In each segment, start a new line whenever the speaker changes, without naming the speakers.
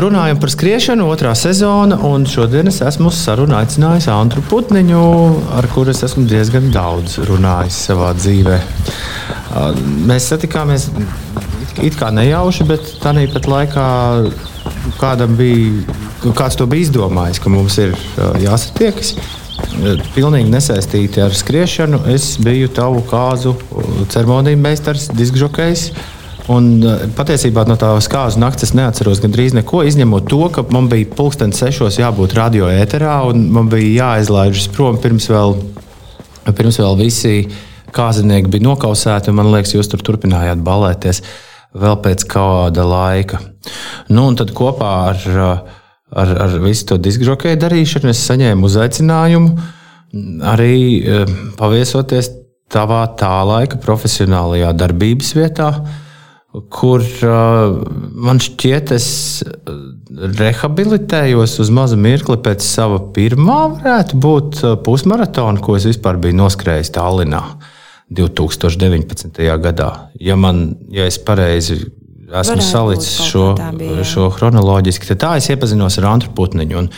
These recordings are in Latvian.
Runājam par skriešanu, otrā sezona, šodien es esmu uz sarunu aicinājis Antru Putniņu, ar kuru es esmu diezgan daudz runājis savā dzīvē. Mēs satikāmies it kā nejauši, bet tā pat laikā kādam bija, kāds to bija izdomājis, ka mums ir jāsatiekas. Pilnīgi nesaistīti ar skriešanu. Es biju tavu kāzu ceremoniju meistars, diskžokejs. Un eh, patiesībā no tās kāzu naktas es neatceros gandrīz neko, izņemot to, ka man bija pulksten sešos jābūt radio ēterā un man bija jāizlaižas prom pirms vēl, pirms vēl visi kāzinieki bija nokausēti. Man liekas, jūs tur turpinājāt balēties vēl pēc kāda laika. Nu, un tad kopā ar, ar, ar visu to diskžokēju darīšanu es saņēmu uzaicinājumu arī eh, paviesoties tavā tā laika profesionālajā darbības vietā kur uh, man šķiet, es rehabilitējos uz mazu mirkli pēc sava pirmā, varētu būt pusmaratona, ko es vispār biju noskrējis Tallinā 2019. gadā. Ja, man, ja es pareizi esmu Varētu salicis šo, bija, šo chronoloģiski, tad tā es iepazinos ar Antru Putniņu. Un,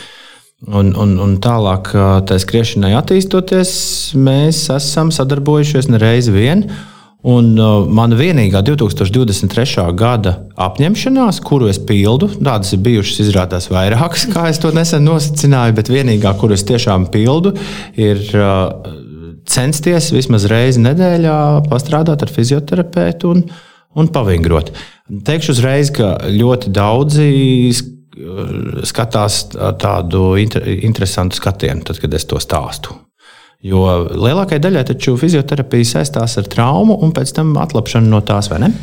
Un, un, un tālāk, tā skriešanai attīstoties, mēs esam sadarbojušies ne reizi vien. Uh, Un uh, mana vienīgā 2023. gada apņemšanās, kuru es pildu, tādas ir bijušas, izrādās vairākas, kā es to nesen nosacināju, bet vienīgā, kuru es tiešām pildu, ir uh, censties vismaz reizi nedēļā pastrādāt ar fizioterapeitu un, un pavingrot. Teikšu uzreiz, ka ļoti daudzi skatās tādu inter, interesantu skatienu, tad, kad es to stāstu. Jo lielākajai daļai taču fizioterapija saistās ar traumu un pēc tam atlapšanu no tās, vai ne?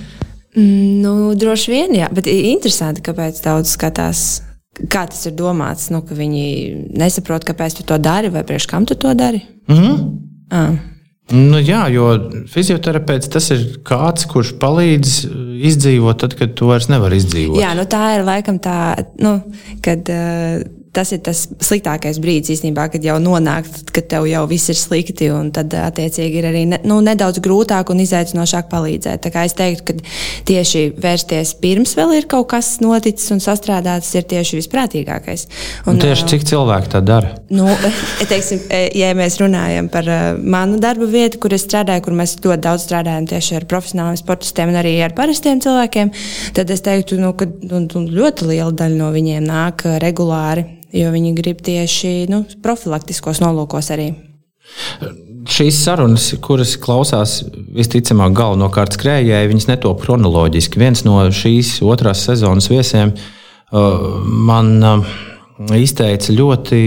Mm, nu, droši vien, jā, bet interesanti, kāpēc daudz skatās. Kā tas ir domāts, nu, ka viņi nesaprot, kāpēc tu to dari vai priekš kam tu to dari?
Mm -hmm. ah. Nu, jā, jo fizioterapeits tas ir kāds, kurš palīdz izdzīvot, tad, kad tu vairs nevari izdzīvot.
Jā, nu, tā ir laikam tā, nu, kad. Uh, tas ir tas sliktākais brīdis īstenībā, kad jau nonāk, kad tev jau viss ir slikti, un tad attiecīgi ir arī ne, nu, nedaudz grūtāk un izaicinošāk palīdzēt. Tā kā es teiktu, ka tieši vērsties pirms vēl ir kaut kas noticis un sastrādāts, ir tieši visprātīgākais.
Un, un tieši cik cilvēki tā dara?
Nu, teiksim, ja mēs runājam par manu darbu vietu, kur es strādāju, kur mēs ļoti daudz strādājam tieši ar profesionāliem sportistiem un arī ar parastiem cilvēkiem, tad es teiktu, nu, ka nu, nu ļoti liela daļa no viņiem nāk regulāri jo viņi grib tieši nu, profilaktiskos nolūkos arī.
Šīs sarunas, kuras klausās visticamāk galvenokārt skrējēji, viņas netop chronoloģiski. Viens no šīs otrās sezonas viesiem uh, man uh, izteica ļoti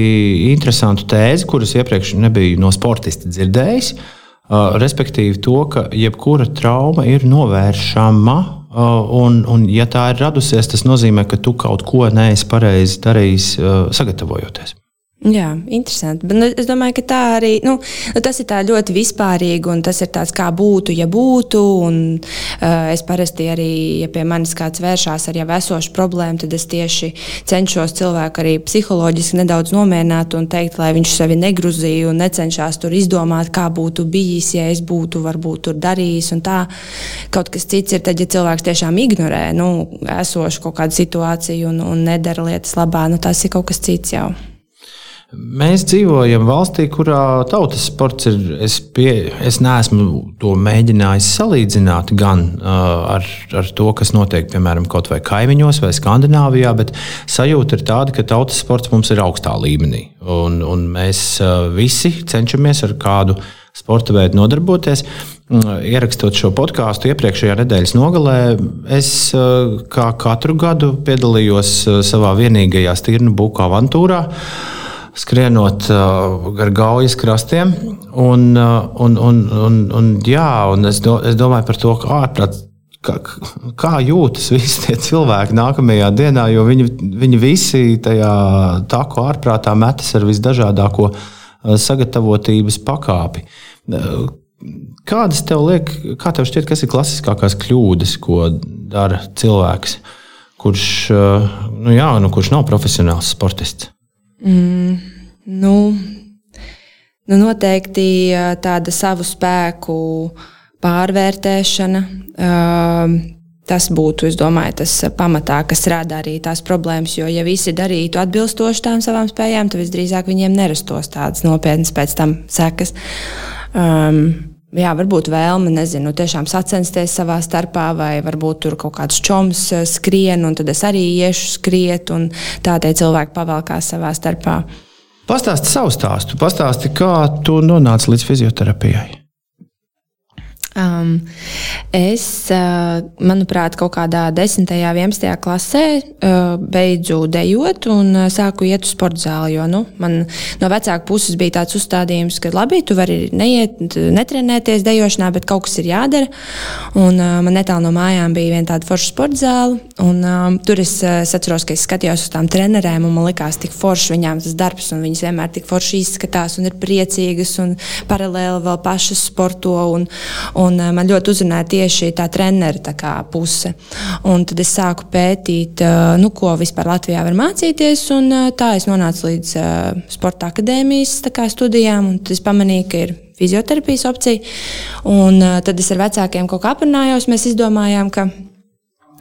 interesantu tēzi, kuras iepriekš nebiju no sportista dzirdējis. Uh, respektīvi, to, ka jebkura trauma ir novēršama un, un, ja tā ir radusies, tas nozīmē, ka tu kaut ko neesi pareizi darījis, uh, sagatavojoties.
Jā, interesanti. Bet, nu, es domāju, ka tā arī nu, nu, tas ir ļoti vispārīgi, un tas ir tāds, kā būtu, ja būtu. Un, uh, es parasti arī, ja pie manis kāds vēršās ar jau esošu problēmu, tad es tieši cenšos cilvēku arī psiholoģiski nedaudz nomierināt un teikt, lai viņš sevi negruzīja un necenšas tur izdomāt, kā būtu bijis, ja es būtu varbūt tur darījis. Kaut kas cits ir tad, ja cilvēks tiešām ignorē nu, esošu kaut kādu situāciju un, un nedara lietas labā, nu, tas ir kaut kas cits jau.
Mēs dzīvojam valstī, kurā tautas sports ir. Es, pie, es neesmu to mēģinājis salīdzināt gan uh, ar, ar to, kas notiek piemēram kaut vai kaimiņos vai Skandināvijā, bet sajūta ir tāda, ka tautas sports mums ir augstā līmenī. Un, un mēs uh, visi cenšamies ar kādu sporta veidu nodarboties. Uh, ierakstot šo podkāstu iepriekšējā nedēļas nogalē, es uh, kā katru gadu piedalījos uh, savā vienīgajā stirnu buku avantūrā skrienot uh, gar gaujas krastiem. Un, uh, un, un, un, un, jā, un es, do, es domāju par to, kā ārprāt. Kā, kā jūtas visi tie cilvēki nākamajā dienā, jo viņi, viņi visi tajā taku ārprātā metas ar visdažādāko uh, sagatavotības pakāpi. Kādas tev liek, kā tev šķiet, kas ir klasiskākās kļūdas, ko dara cilvēks, kurš, nu jā, nu, kurš nav profesionāls sportists?
Mm, nu, nu noteikti tāda savu spēku pārvērtēšana, Tas būtu, es domāju, tas pamatā, kas rada arī tās problēmas. Jo, ja visi darītu atbilstoši tām savām spējām, tad visdrīzāk viņiem nerastos tādas nopietnas pēc tam sekas. Um, Jā, varbūt vēlme, nezinu, tiešām sacensties savā starpā, vai varbūt tur kaut kāds čoms eh, skrien, un tad es arī iešu skriet, un tā tie cilvēki pavalkās savā starpā.
Pastāsti savu stāstu, pastāsti, kā tu nonāci līdz fizioterapijai.
Um, es, uh, manuprāt, kaut kādā 10. un 11. klasē uh, beidzu dejot un uh, sāku iet uz sporta zāli. Jo nu, man no vecāka puses bija tāds uzstādījums, ka labi, tu vari neiet, netrenēties dejošanā, bet kaut kas ir jādara. Un, uh, man netālu no mājām bija viena tāda forša sporta zāle. Un, um, tur es, uh, atceros, ka es skatījos uz tām trenerēm, un man likās, tik forši viņām tas darbs, un viņas vienmēr tik forši izskatās un ir priecīgas un paralēli vēl pašas sporto. Un, Un eh, man ļoti uzrunāja tieši tā treneru tā puse. Un tad es sāku pētīt, eh, nu, ko vispār Latvijā var mācīties. Un, eh, tā es nonācu līdz sporta akadēmijas studijām, un tad es pamanīju, ka ir fizioterapijas opcija. Un tad es ar vecākiem kaut kā aprunājos. Mēs izdomājām, ka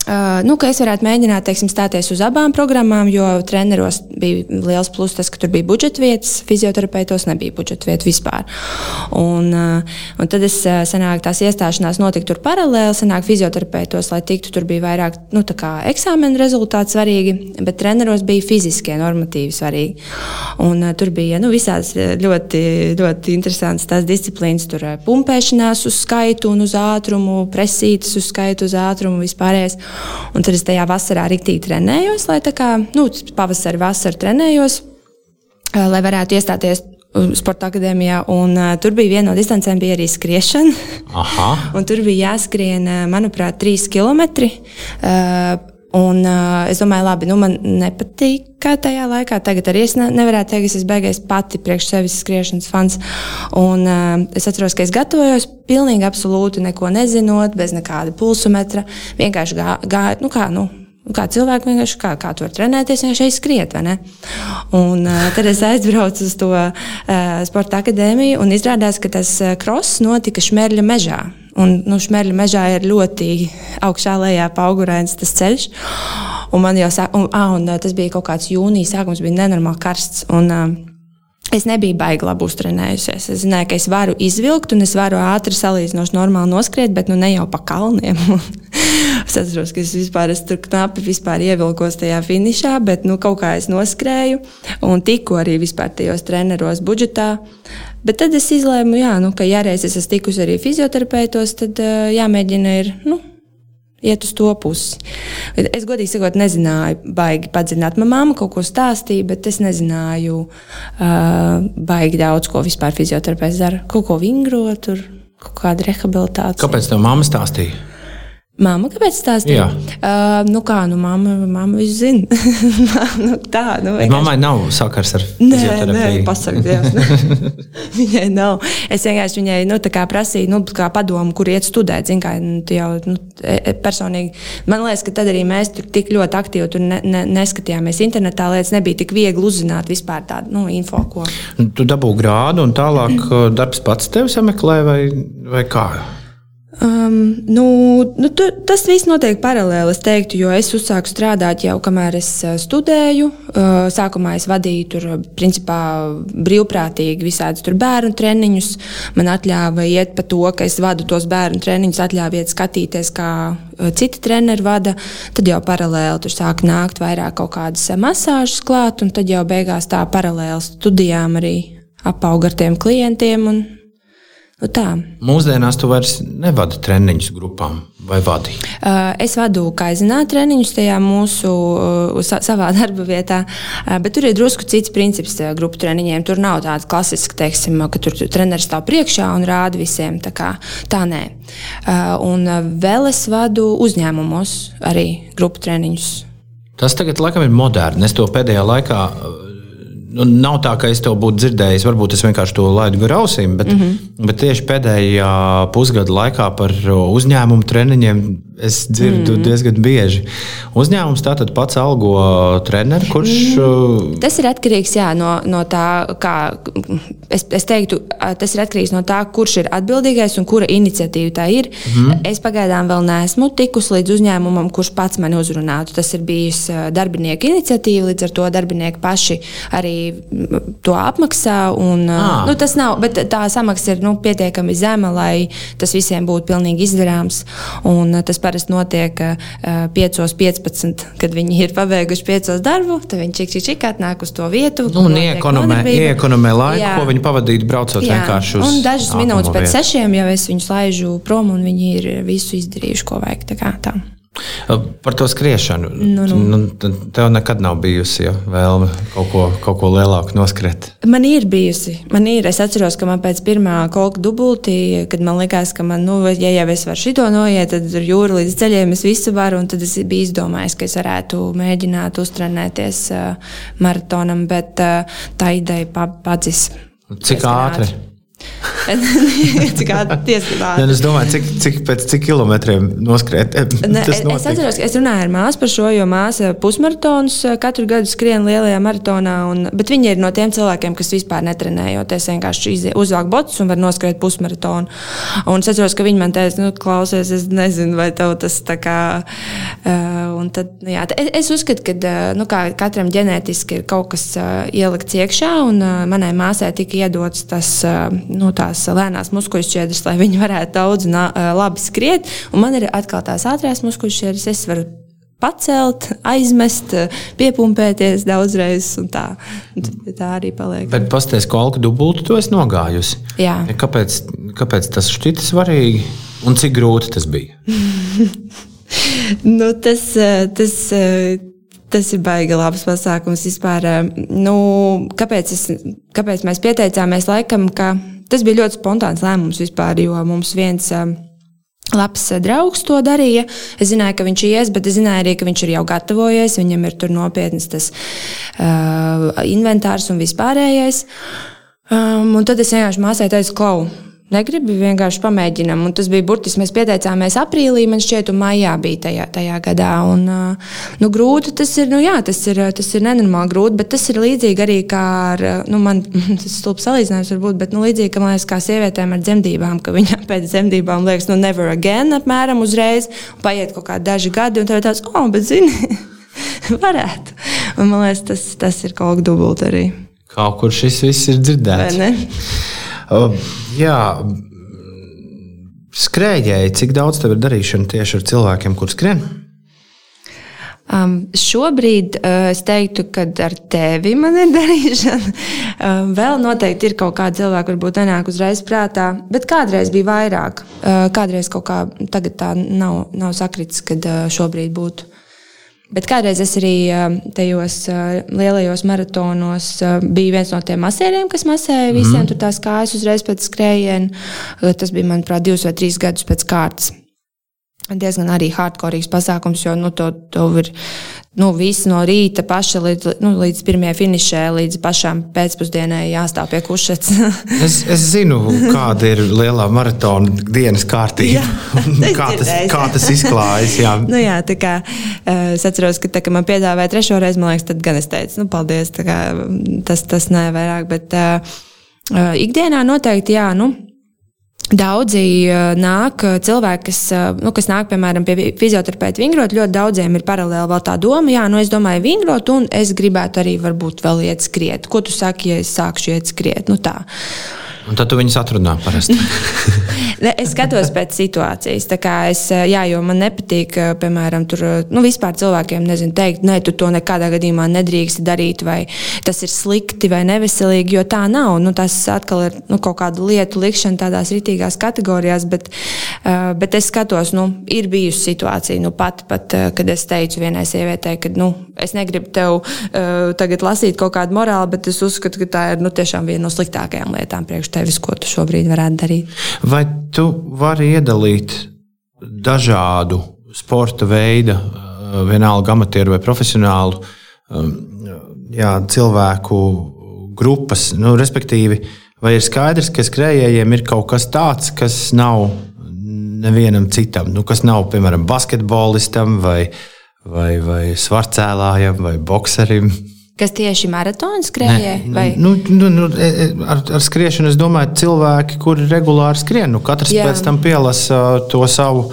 Uh, nu, es varētu mēģināt teiksim, stāties uz abām programmām, jo treneros bija liels pluss tas, ka tur bija budžeta vietas, fizioterapeitos nebija budžeta vietas vispār. Un, uh, un tad es sanāku, tās iestāšanās notika tur paralēli, sanāk fizioterapeitos, lai tiktu tur bija vairāk nu, eksāmena rezultāti svarīgi, bet treneros bija fiziskie normatīvi svarīgi. Un, uh, tur bija nu, visādas ļoti, ļoti interesantas tās disciplīnas, tur pumpēšanās uz skaitu un uz ātrumu, presītas uz skaitu, uz ātrumu vispārējais. Un tad es tajā vasarā rīktīgi trenējos, lai tā kā nu, pavasarī, vasarā trenējos, lai varētu iestāties Sporta akadēmijā, un uh, tur bija viena no distancēm, bija arī skriešana. tur bija jāskrien, manuprāt, trīs kilometri. Uh, Un, uh, es domāju, labi, nu, man nepatīk, kā tajā laikā. Tagad arī es ne, nevarētu teikt, ka es beigās pati priekš sevis skriešanas fans. Un, uh, es atceros, ka es gatavojos pilnīgi absolūti neko nezinot, bez nekāda pulsometra. Vienkārši gāju, gā, nu, kā, nu, Kā cilvēki vienkārši kā, kā tur trenēties, vienkārši skriet. Un, uh, tad es aizbraucu uz to uh, sporta akadēmiju un izrādās, ka tas kross notika Šmerļa mežā. Un, nu, Šmerļa mežā ir ļoti augšā lejā paugurains tas ceļš. Un man jau sāk, un, ah, un tas bija kaut kāds jūnijas sākums, bija nenormāli karsts. Un, uh, Es nebiju baigi labi uztrenējusies. Es zināju, ka es varu izvilkt, un es varu ātri salīdzinoši normāli noskriet, bet nu ne jau pa kalniem. es atceros, ka es vispār es tur knapi ievilkos tajā finišā, bet nu, kaut kā es noskrēju un tiku arī vispār tajos treneros budžetā. Bet tad es izlēmu, jā, nu, ka, ja reiz es esmu tikusi arī fizioterapeitos, tad jāmēģina ir. Nu, iet uz to pusi. Es godīgi sakot, nezināju, baigi padziļināt. Manā māma kaut ko stāstīja, bet es nezināju, uh, baigi daudz ko vispār fizioterapeits dara. Kaut ko vingrot, tur kaut kāda rehabilitācija.
Kāpēc tev mamma stāstīja?
Māma, kāpēc stāstīja? Uh, nu kā, nu, mamma, mamma visu zina. nu, tā, nu, vienkārši...
Mammai nav sakars ar fizioterapiju.
Nē, pasakiet, viņai nav. Es vienkārši viņai nu, prasīju, nu, kā padomu, kur iet studēt. Zin, kā, nu, jau, nu, e, e, personīgi, man liekas, ka tad arī mēs tur tik ļoti aktīvi tur ne, ne, neskatījāmies internetā. Lietas nebija tik viegli uzzināt vispār tādu nu, info, ko.
Tu dabū grādu un tālāk darbs pats tev sameklē vai, vai kā?
Um, nu, nu, tu, tas viss notiek paralēli. Es teiktu, jo es uzsāku strādāt jau kamēr es studēju. Uh, sākumā es vadīju tur, principā, brīvprātīgi visādus bērnu treniņus. Man atļāva iet pa to, ka es vadu tos bērnu treniņus, atļāva iet skatīties, kā citi treneri vada. Tad jau paralēli tur sāk nākt vairāk kaut kādas masāžas klāt, un tad jau beigās tā paralēli studijām arī apauga ar tiem klientiem. Un, Nu, tā.
Mūsdienās tu vairs nevadi treniņus grupām vai vadi?
Uh, es vadu kaizinā treniņus tajā mūsu uh, savā darba vietā, uh, bet tur ir drusku cits princips grupu treniņiem. Tur nav tāds klasisks, teiksim, ka tur treneris stāv priekšā un rāda visiem. Tā, kā, tā nē. Un vēl es vadu uzņēmumos arī grupu treniņus.
Tas tagad laikam ir moderns. Es to pēdējā laikā nu, nav tā, ka es to būtu dzirdējis. Varbūt es vienkārši to laidu garā ausīm, bet, mm -hmm. bet tieši pēdējā pusgada laikā par uzņēmumu treniņiem Es dzirdu mm. diezgan bieži. Uzņēmums tātad pats algo treneru, kurš.
Mm. Tas ir atkarīgs jā, no, no tā, kā es, es teiktu, tas ir atkarīgs no tā, kurš ir atbildīgais un kura iniciatīva tā ir. Mm. Es pagaidām vēl neesmu tikusi līdz uzņēmumam, kurš pats mani uzrunātu. Tas ir bijis darbinieku iniciatīva, līdz ar to darbinieki paši arī to apmaksā. Un, ah. nu, tas nav, bet tā samaksa ir nu, pietiekami zema, lai tas visiem būtu pilnīgi izdarāms. Un tas parasti notiek uh, 5.15, kad viņi ir pabeiguši 5 darbu, tad viņi čik, čik, čik atnāk uz to vietu.
Nu, iekonomē, iekonomē laiku, Jā. ko viņi pavadītu braucot Jā. vienkārši uz.
Un dažas minūtes pēc vietu. sešiem jau es viņus laižu prom un viņi ir visu izdarījuši, ko vajag. Tā kā, tā.
Par to skriešanu. Nu, nu. Nu, tev nekad nav bijusi ja, vēlme kaut ko, kaut ko lielāku noskriet.
Man ir bijusi. Man ir. Es atceros, ka man pēc pirmā kolka dubultī, kad man likās, ka man, nu, ja jau es varu šito noiet, tad ar jūru līdz ceļiem es visu varu. Tad es biju izdomājis, ka es varētu mēģināt uztrenēties uh, maratonam, bet uh, tā ideja padzis.
Cik ātri? ātri?
tiesībā.
Ja, es domāju, cik, cik pēc cik kilometriem noskriet.
Ne, es, es atceros, ka es runāju ar māsu par šo, jo māsa pusmaratonus eh, katru gadu skrien lielajā maratonā. Un, bet viņi ir no tiem cilvēkiem, kas vispār netrenējoties, vienkārši uzvelk botus un var noskriet pusmaratonu. Un es atceros, ka viņi man teica, nu, klausies, es nezinu, vai tev tas tā kā. Uh, tad, nu, jā, es, es uzskatu, ka nu, katram ģenētiski ir kaut kas uh, ielikts iekšā, un uh, manai māsai tika iedots tas. Uh, nu, tās lēnās muskuļšķiedras, lai viņi varētu daudz un labi skriet. Un man ir atkal tās ātrās muskuļšķiedras, es varu pacelt, aizmest, piepumpēties daudzreiz. Tā, tā arī paliek.
Bet pastāstiet, ko alku dubultu tu esi nogājusi.
Jā.
Kāpēc, kāpēc tas šķita svarīgi un cik grūti tas bija?
nu, tas, tas, tas ir baigi labs pasākums vispār. Nu, kāpēc, es, kāpēc mēs pieteicāmies laikam, ka Tas bija ļoti spontāns lēmums vispār, jo mums viens. Um, labs uh, draugs to darīja. Es zināju, ka viņš ies, bet es zināju arī, ka viņš ir jau gatavojies. Viņam ir tur nopietns tas uh, inventārs un vispārējais. Um, un tad es vienkārši māsai teicu, klau, Negribu vienkārši pamēģinām. Un tas bija burtiski. Mēs pieteicāmies aprīlī, man šķiet, un maijā bija tajā, tajā gadā. Un, nu, grūti tas ir, nu, jā, tas ir, tas ir nenormāli grūti, bet tas ir līdzīgi arī kā ar, nu, man tas stulbs salīdzinājums, varbūt, bet nu, līdzīgi kā, liekas, kā sievietēm ar dzemdībām, ka viņām pēc dzemdībām liekas, nu, never again, apmēram uzreiz, paiet kaut kādi daži gadi, un tev ir tāds, oh, bet zini, varētu. Un man liekas, tas, tas ir kaut kas dubult arī.
Kaut kur šis viss ir dzirdēts. Jā, skrējēji, cik daudz tev ir darīšana tieši ar cilvēkiem, kuriem skrien?
Um, šobrīd uh, es teiktu, ka ar tevi man ir darīšana. Um, vēl noteikti ir kaut kādi cilvēki, kuriem nenāk uzreiz prātā, bet kādreiz bija vairāk. Uh, kādreiz kaut kā tagad tā nav, nav sakritis, kad uh, šobrīd būtu. Bet kādreiz es arī tajos lielajos maratonos biju viens no tiem masēriem, kas masēja visiem mm. tur tās kājas uzreiz pēc skrējiena. Tas bija, manuprāt, divus vai trīs gadus pēc kārtas diezgan arī hardcore pasākums, jo nu, to, to ir nu, viss no rīta paša līdz, nu, līdz pirmajai finišai, līdz pašām pēcpusdienai jāstāv pie kušas.
es, es zinu, kāda ir lielā maratona dienas kārtība. Jā, kā, tas, kā tas izklājas. Jā.
nu, jā, kā, es atceros, ka, tā, kad man piedāvāja trešo reizi, man liekas, tad gan es teicu, nu, paldies, kā, tas, tas nē, vairāk. Bet uh, ikdienā noteikti jā. Nu, Daudzi uh, nāk, uh, cilvēki, kas, uh, nu, kas nāk, piemēram, pie fizioterapeita vingrot, ļoti daudziem ir paralēli vēl tā doma, jā, nu es domāju, vingrot, un es gribētu arī varbūt vēl iet skriet. Ko tu saki, ja es sākšu iet skriet? Nu, tā.
Un tad tu viņus atrunā parasti.
es skatos pēc situācijas. Es, jā, jo man nepatīk, piemēram, tur, nu, vispār cilvēkiem nezinu, teikt, nē, tu to nekādā gadījumā nedrīkst darīt, vai tas ir slikti vai neveselīgi, jo tā nav. Nu, tas atkal ir nu, kaut kāda lietu likšana tādās ritīgās kategorijās, bet, bet es skatos, nu, ir bijusi situācija, nu, pat, pat, kad es teicu vienai sievietei, ka nu, es negribu tev uh, tagad lasīt kaut kādu morāli, bet es uzskatu, ka tā ir nu, tiešām viena no sliktākajām lietām priekš tevis, ko tu šobrīd varētu darīt.
Vai tu vari iedalīt dažādu sporta veidu, eh, vienalga amatieru vai profesionālu um, jā, cilvēku grupas? Nu, respektīvi, vai ir skaidrs, ka skrejējiem ir kaut kas tāds, kas nav nevienam citam, nu, kas nav, piemēram, basketbolistam vai, vai, vai svarcēlājam vai bokserim.
Kas tieši maratonu skrējēji?
Vai... Nu, nu, nu, e, e, ar, ar skriešanu es domāju, cilvēki, kuri regulāri skrien, nu, katrs Jā. pēc tam pielasa to savu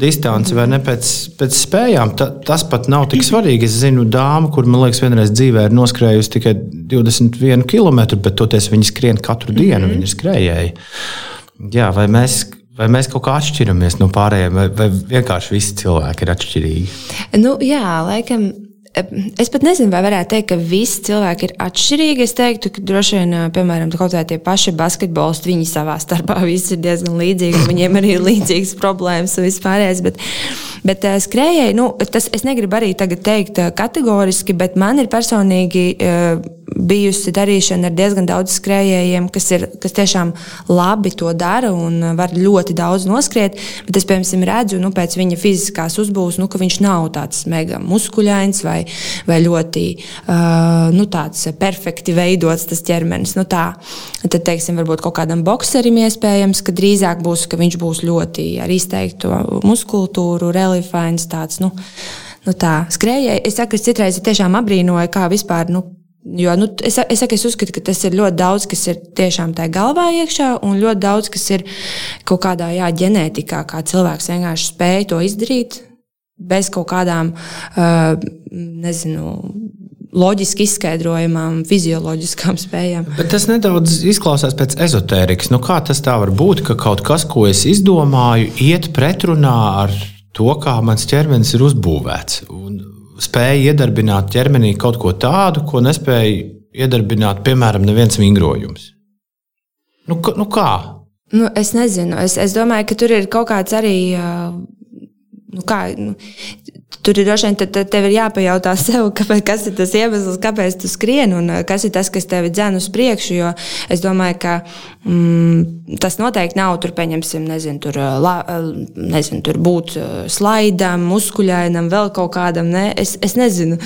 distanci vai ne pēc, pēc spējām. Ta, tas pat nav tik svarīgi. Es zinu, dāmu, kur man liekas, vienreiz dzīvē ir noskrējusi tikai 21 km, bet toties viņa skrien katru dienu, mm -hmm. viņa ir skrējēji. Jā, vai mēs Vai mēs kaut kā atšķiramies no pārējiem, vai, vai vienkārši visi cilvēki ir atšķirīgi?
Nu, jā, laikam Es pat nezinu, vai varētu teikt, ka visi cilvēki ir atšķirīgi. Es teiktu, ka droši vien, piemēram, kaut vai tie paši basketbolisti, viņi savā starpā visi ir diezgan līdzīgi. Viņiem arī ir līdzīgas problēmas un vispārējais. Bet, bet skrējēji, nu, tas es negribu arī teikt kategoriski, bet man ir personīgi bijusi darīšana ar diezgan daudz skrējējiem, kas, ir, kas tiešām labi to dara un var ļoti daudz noskriet. Bet es, piemēram, redzu nu, pēc viņa fiziskās uzbūves, nu, ka viņš nav tāds mega muskuļains vai, vai ļoti uh, nu, perfekti veidots tas ķermenis. Nu, tā. Tad, teiksim, varbūt kaut kādam bokserim iespējams, ka drīzāk būs, ka viņš būs ļoti ar izteiktu muskultūru, reliefains tāds. Nu, Nu tā, skrējēji, es saku, es citreiz tiešām abrīnoju, kā vispār nu, Jo, nu, es, es, saku, es uzskatu, ka tas ir ļoti daudz, kas ir tiešām tajā galvā iekšā, un ļoti daudz, kas ir kaut kādā jā, ģenētikā, kā cilvēks vienkārši spēja to izdarīt bez kaut kādām, uh, nezinu, loģiski izskaidrojamām, fizioloģiskām spējām.
Bet tas nedaudz izklausās pēc ezotērikas. Nu, kā tas tā var būt, ka kaut kas, ko es izdomāju, iet pretrunā ar to, kā mans ķermenis ir uzbūvēts? Un spēja iedarbināt ķermenī kaut ko tādu, ko nespēja iedarbināt, piemēram, neviens vingrojums. Nu, nu kā?
Nu, es nezinu. Es, es domāju, ka tur ir kaut kāds arī. Nu, kā, nu, tur ir droši vien, tad tev ir jāpajautā sev, kas ir tas iemesls, kāpēc tu skrieni un kas ir tas, kas tevi dzen uz priekšu. Jo es domāju, ka mm, tas noteikti nav tur, pieņemsim, nezinu, tur, la, nezinu, tur būt slaidam, muskuļainam, vēl kaut kādam. Ne? Es, es nezinu.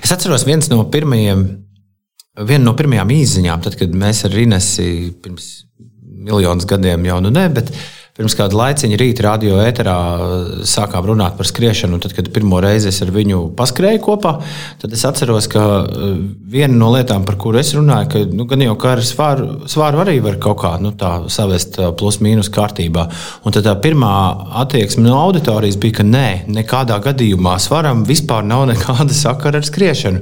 Es atceros viens no pirmajiem. Viena no pirmajām īsiņām, tad, kad mēs ar Inesi pirms miljonus gadiem jau nu ne, bet uh, Pirms kāda laiciņa rīta radio ēterā uh, sākām runāt par skriešanu. Tad, kad pirmo reizi es ar viņu paskrēju kopā, tad es atceros, ka uh, viena no lietām, par kuru es runāju, ka nu, gan jau kā ar svāru, svāru arī var kaut kā nu, savest uh, plus-mínus kārtībā. Un tad tā pirmā attieksme no auditorijas bija, ka nē, nekādā gadījumā svaram vispār nav nekāda sakara ar skriešanu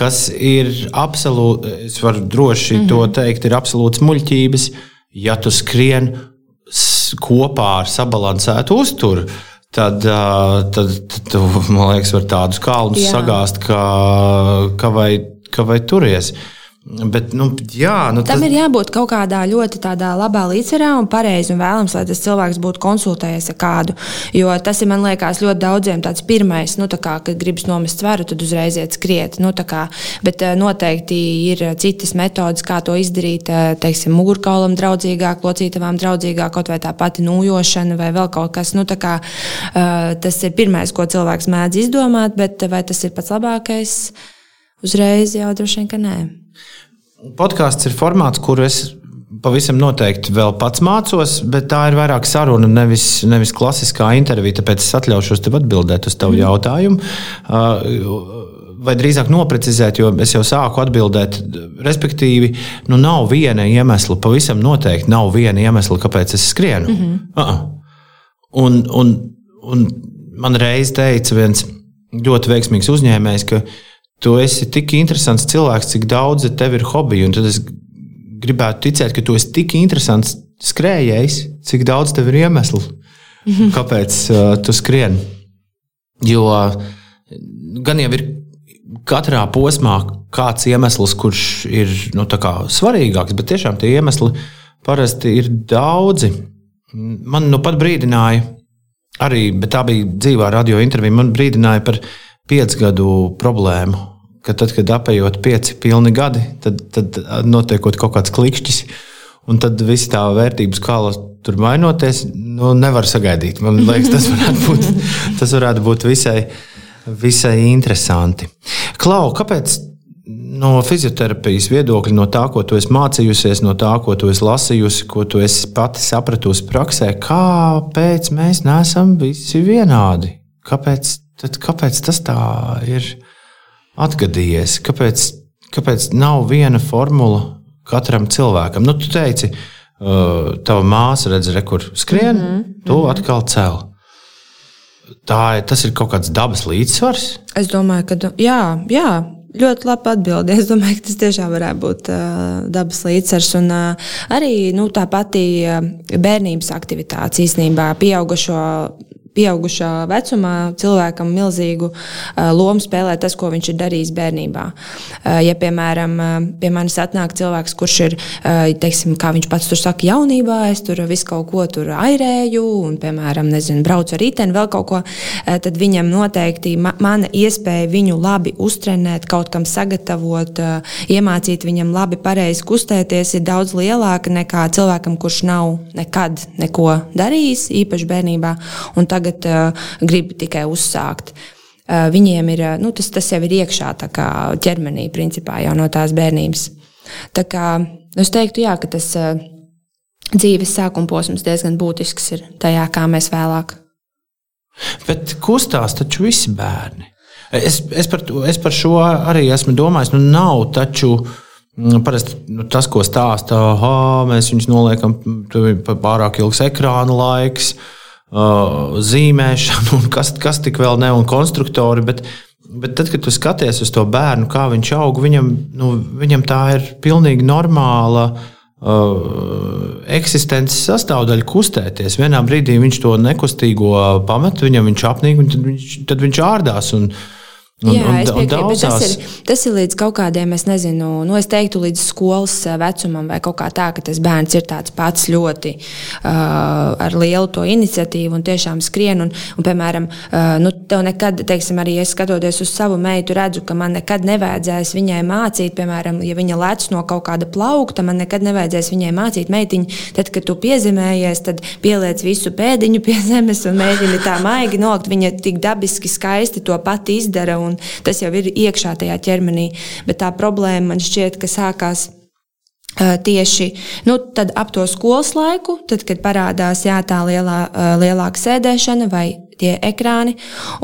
kas ir absolūti, es varu droši mm -hmm. to teikt, ir absolūts muļķības. Ja tu skrieni kopā ar sabalansētu uzturu. Tad, tad, tad, man liekas, var tādus kalnus sagāzt, ka, ka, vai, ka vai turies. Bet, nu, jā, nu,
Tam tas... ir jābūt kaut kādā ļoti labā līdzsvarā un pareizi un vēlams, lai tas cilvēks būtu konsultējies ar kādu. Jo tas ir, man liekas, ļoti daudziem tāds pirmais, nu, kā, kad gribas nomest svaru, tad uzreiz iet skriet. Nu, kā, bet eh, noteikti ir citas metodes, kā to izdarīt, eh, teiksim, mugurkaulam draudzīgāk, locītavām draudzīgāk, kaut vai tā pati nūjošana vai vēl kaut kas. Nu, kā, tas ir pirmais, ko cilvēks mēdz izdomāt, bet vai tas ir pats labākais? Uzreiz jau droši vien, ka nē.
Podkāsts ir formāts, kur es pavisam noteikti vēl pats mācos, bet tā ir vairāk saruna, nevis, nevis klasiskā intervija. Tāpēc es atļaušos tev atbildēt uz tavu mm. jautājumu. Uh, vai drīzāk noprecizēt, jo es jau sāku atbildēt, respektīvi, nu nav viena iemesla, pavisam noteikti nav viena iemesla, kāpēc es skrienu. Mm -hmm. uh -uh. Un, un, un man reiz teica viens ļoti veiksmīgs uzņēmējs, ka tu esi tik interesants cilvēks, cik daudz tev ir hobiju. Tad es gribētu ticēt, ka tu esi tik interesants skrējējs, cik daudz tev ir iemeslu, mhm. kāpēc uh, tu skrien. Jo uh, gan jau ir katrā posmā kāds iemesls, kurš ir nu, svarīgāks, bet tiešām tie iemesli parasti ir daudzi. Man nu pat brīdināja, arī tā bija dzīvā radio intervija, man brīdināja par piecgadu problēmu ka tad, kad apējot pieci pilni gadi, tad, tad notiekot kaut kāds klikšķis, un tad viss tā vērtību skala tur mainoties, nu, nevar sagaidīt. Man liekas, tas varētu būt, tas varētu būt visai, visai interesanti. Klau, kāpēc no fizioterapijas viedokļa, no tā, ko tu esi mācījusies, no tā, ko tu esi lasījusi, ko tu esi pati sapratusi praksē, kāpēc mēs neesam visi vienādi? Kāpēc, tad, kāpēc tas tā ir atgadījies? Kāpēc, kāpēc nav viena formula katram cilvēkam? Nu, tu teici, uh, tava māsa redz, re, kur skrien, mm -hmm. tu mm -hmm. atkal cēl. Tā tas ir kaut kāds dabas līdzsvars.
Es domāju, ka jā, jā, Ļoti labi atbildēja. Es domāju, ka tas tiešām varētu būt uh, dabas līdzsvars. Un uh, arī nu, tā pati uh, bērnības aktivitāte īstenībā pieaugušo pieaugušā vecumā cilvēkam milzīgu lomu spēlē tas, ko viņš ir darījis bērnībā. Ja, piemēram, pie manis atnāk cilvēks, kurš ir, teiksim, kā viņš pats tur saka, jaunībā, es tur visu kaut ko tur airēju, un, piemēram, nezinu, braucu ar riteni, vēl kaut ko, tad viņam noteikti ma mana iespēja viņu labi uztrenēt, kaut kam sagatavot, iemācīt viņam labi pareizi kustēties, ir daudz lielāka nekā cilvēkam, kurš nav nekad neko darījis, īpaši bērnībā. Un tagad tagad uh, grib tikai uzsākt. Uh, viņiem ir nu, tas, tas jau ir iekšā ķermenī, principā jau no tās bērnības. Tā kā, es teiktu, jā, ka tas dzīves sākuma posms diezgan būtisks ir tajā, kā mēs vēlāk.
Bet kustās taču visi bērni. Es, es, par, es par šo arī esmu domājis. Nu, nav taču mm, parasti nu, tas, ko stāsta, mēs viņus noliekam, pārāk ilgs ekrāna laiks. Uh, zīmēšanu, un kas, kas tik vēl ne, un konstruktori. Bet, bet tad, kad tu skaties uz to bērnu, kā viņš aug, viņam, nu, viņam tā ir pilnīgi normāla. Uh, eksistences sastāvdaļa kustēties. Vienā brīdī viņš to nekustīgo pamet, viņam viņš apnīk, un tad viņš, tad viņš ārdās. Un, uh,
Un, Jā, un, es piekrītu, bet tas ir, tas ir līdz kaut kādiem, es nezinu, nu, es teiktu, līdz skolas eh, vecumam, vai kaut kā tā, ka tas bērns ir tāds pats ļoti uh, ar lielu to iniciatīvu un tiešām skrien. Un, un piemēram, uh, nu, tev nekad, teiksim, arī es skatoties uz savu meitu, redzu, ka man nekad nevajadzēs viņai mācīt, piemēram, ja viņa lec no kaut kāda plaukta, man nekad nevajadzēs viņai mācīt, meitiņa, tad, kad tu piezemējies, tad pieliec visu pēdiņu pie zemes un mēģini tā maigi nolikt. Viņa tik dabiski skaisti to pati izdara. Un, un tas jau ir iekšā tajā ķermenī. Bet tā problēma man šķiet, ka sākās. Tieši nu, ap to skolas laiku, tad, kad parādās jā, tā lielā, lielāka sēdēšana vai tie ekrāni.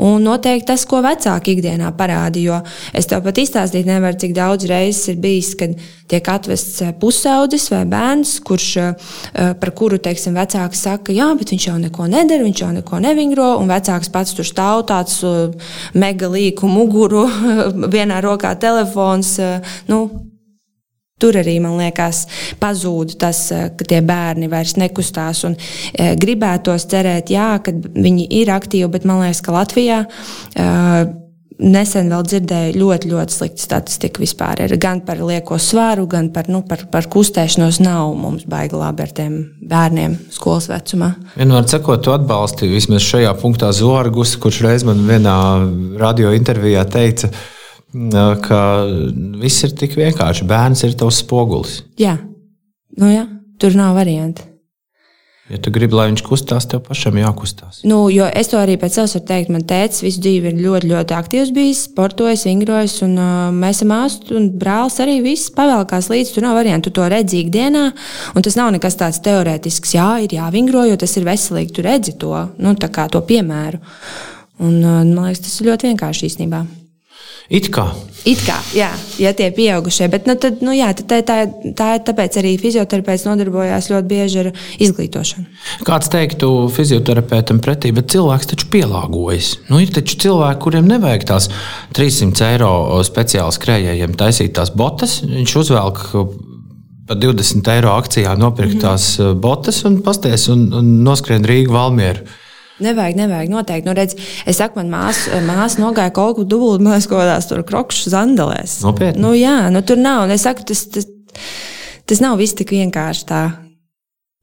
Un noteikti tas, ko vecāki ikdienā parāda. Jo es tev pat izstāstīt nevaru, cik daudz reizes ir bijis, kad tiek atvests eh, pusaudzis vai bērns, kurš, eh, par kuru teiksim, vecāks saka, jā, bet viņš jau neko nedara, viņš jau neko nevingro. Un vecāks pats tur stāv tāds eh, mega līku muguru, vienā rokā telefons. Nu, Tur arī, man liekas, pazūd tas, eh, ka tie bērni vairs nekustās. Un, e, gribētos cerēt, jā, ka viņi ir aktīvi, bet man liekas, ka Latvijā. E, Nesen vēl dzirdēju ļoti, ļoti sliktu statistiku vispār. Ir gan par lieko svaru, gan par, nu, par, par kustēšanos. Nav mums baigi labi ar tiem bērniem skolas vecumā.
Vienmēr sakot, tu atbalsti vismaz šajā punktā Zorgus, kurš reiz man vienā radio intervijā teica, ka ka viss ir tik vienkārši. Bērns ir tavs spogulis.
Jā, nu, jā. tur nav variantu.
Ja tu gribi, lai viņš kustās, tev pašam jākustās.
Nu, es to arī pēc savas varu teikt. Man tēvs visu dzīvi ir ļoti, ļoti aktīvs bijis, sportojis, vingrojis. Un, uh, mēs esam māsas un brālis arī viss pavēlkās līdzi. Tur nav variantu. Tu to redzi ikdienā. Un tas nav nekas tāds teorētisks, jā, ir jāvingro, jo tas ir veselīgi. Tu redzi to, nu, to piemēru. Un, uh, man liekas, tas ir ļoti vienkārši īstenībā.
It kā.
It kā, jā, ja tie pieaugušie. Bet, nu, tad, nu, jā, tā, tā, tā ir tāpēc arī fizioterapeits nodarbojās ļoti bieži ar izglītošanu.
Kāds teiktu fizioterapeitam pretī, bet cilvēks taču pielāgojas. Nu, ir taču cilvēki, kuriem nevajag tās 300 eiro speciāli skrējējiem taisīt tās botas. Viņš uzvelk par 20 eiro akcijā nopirktās mm botas un pasties un, un noskrien Rīgu Valmieru.
Nevajag, nevajag. Noteikti. Nu, redz, es saku, man māsa mās nogāja kaut ko dubult, man liekas, kaut kādās tur krokšu zandelēs.
Nopietni.
Nu, jā, nu, tur nav. Un es saku, tas, tas, tas nav viss tik vienkārši tā.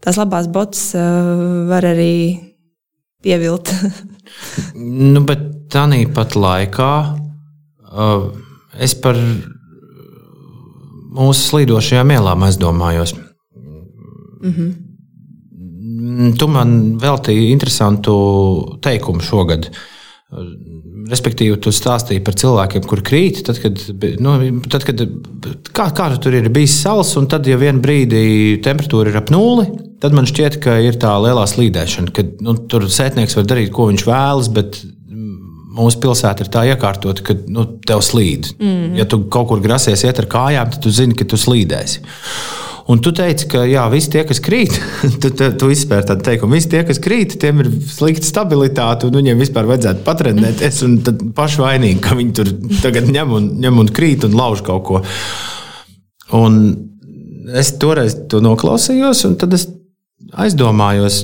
Tās labās botas uh, var arī pievilt.
nu, bet tā pat laikā uh, es par mūsu slīdošajām ielām aizdomājos. Mm -hmm. Mm, tu man veltīji interesantu teikumu šogad. respektīvi, tu stāstīji par cilvēkiem, kur krīt. Tad, kad, nu, tad, kad, kā, kā tu tur ir bijis sals, un tad, ja vienā brīdī temperatūra ir ap nulli, tad man šķiet, ka ir tā lielā slīdēšana, ka nu, tur sētnieks var darīt, ko viņš vēlas, bet mūsu pilsēta ir tā iekārtota, ka nu, tev slīd. Mm. Ja tu kaut kur grasies iet ar kājām, tad tu zini, ka tu slīdēsi. Un tu teici, ka jā, visi tie, kas krīt, tu, tu, tu izspēri tādu teikumu, visi tie, kas krīt, tiem ir slikta stabilitāte, un viņiem vispār vajadzētu patrenēties. Un tad paši vainīgi, ka viņi tur tagad ņem un, ņem un krīt un lauž kaut ko. Un es toreiz to noklausījos, un tad es aizdomājos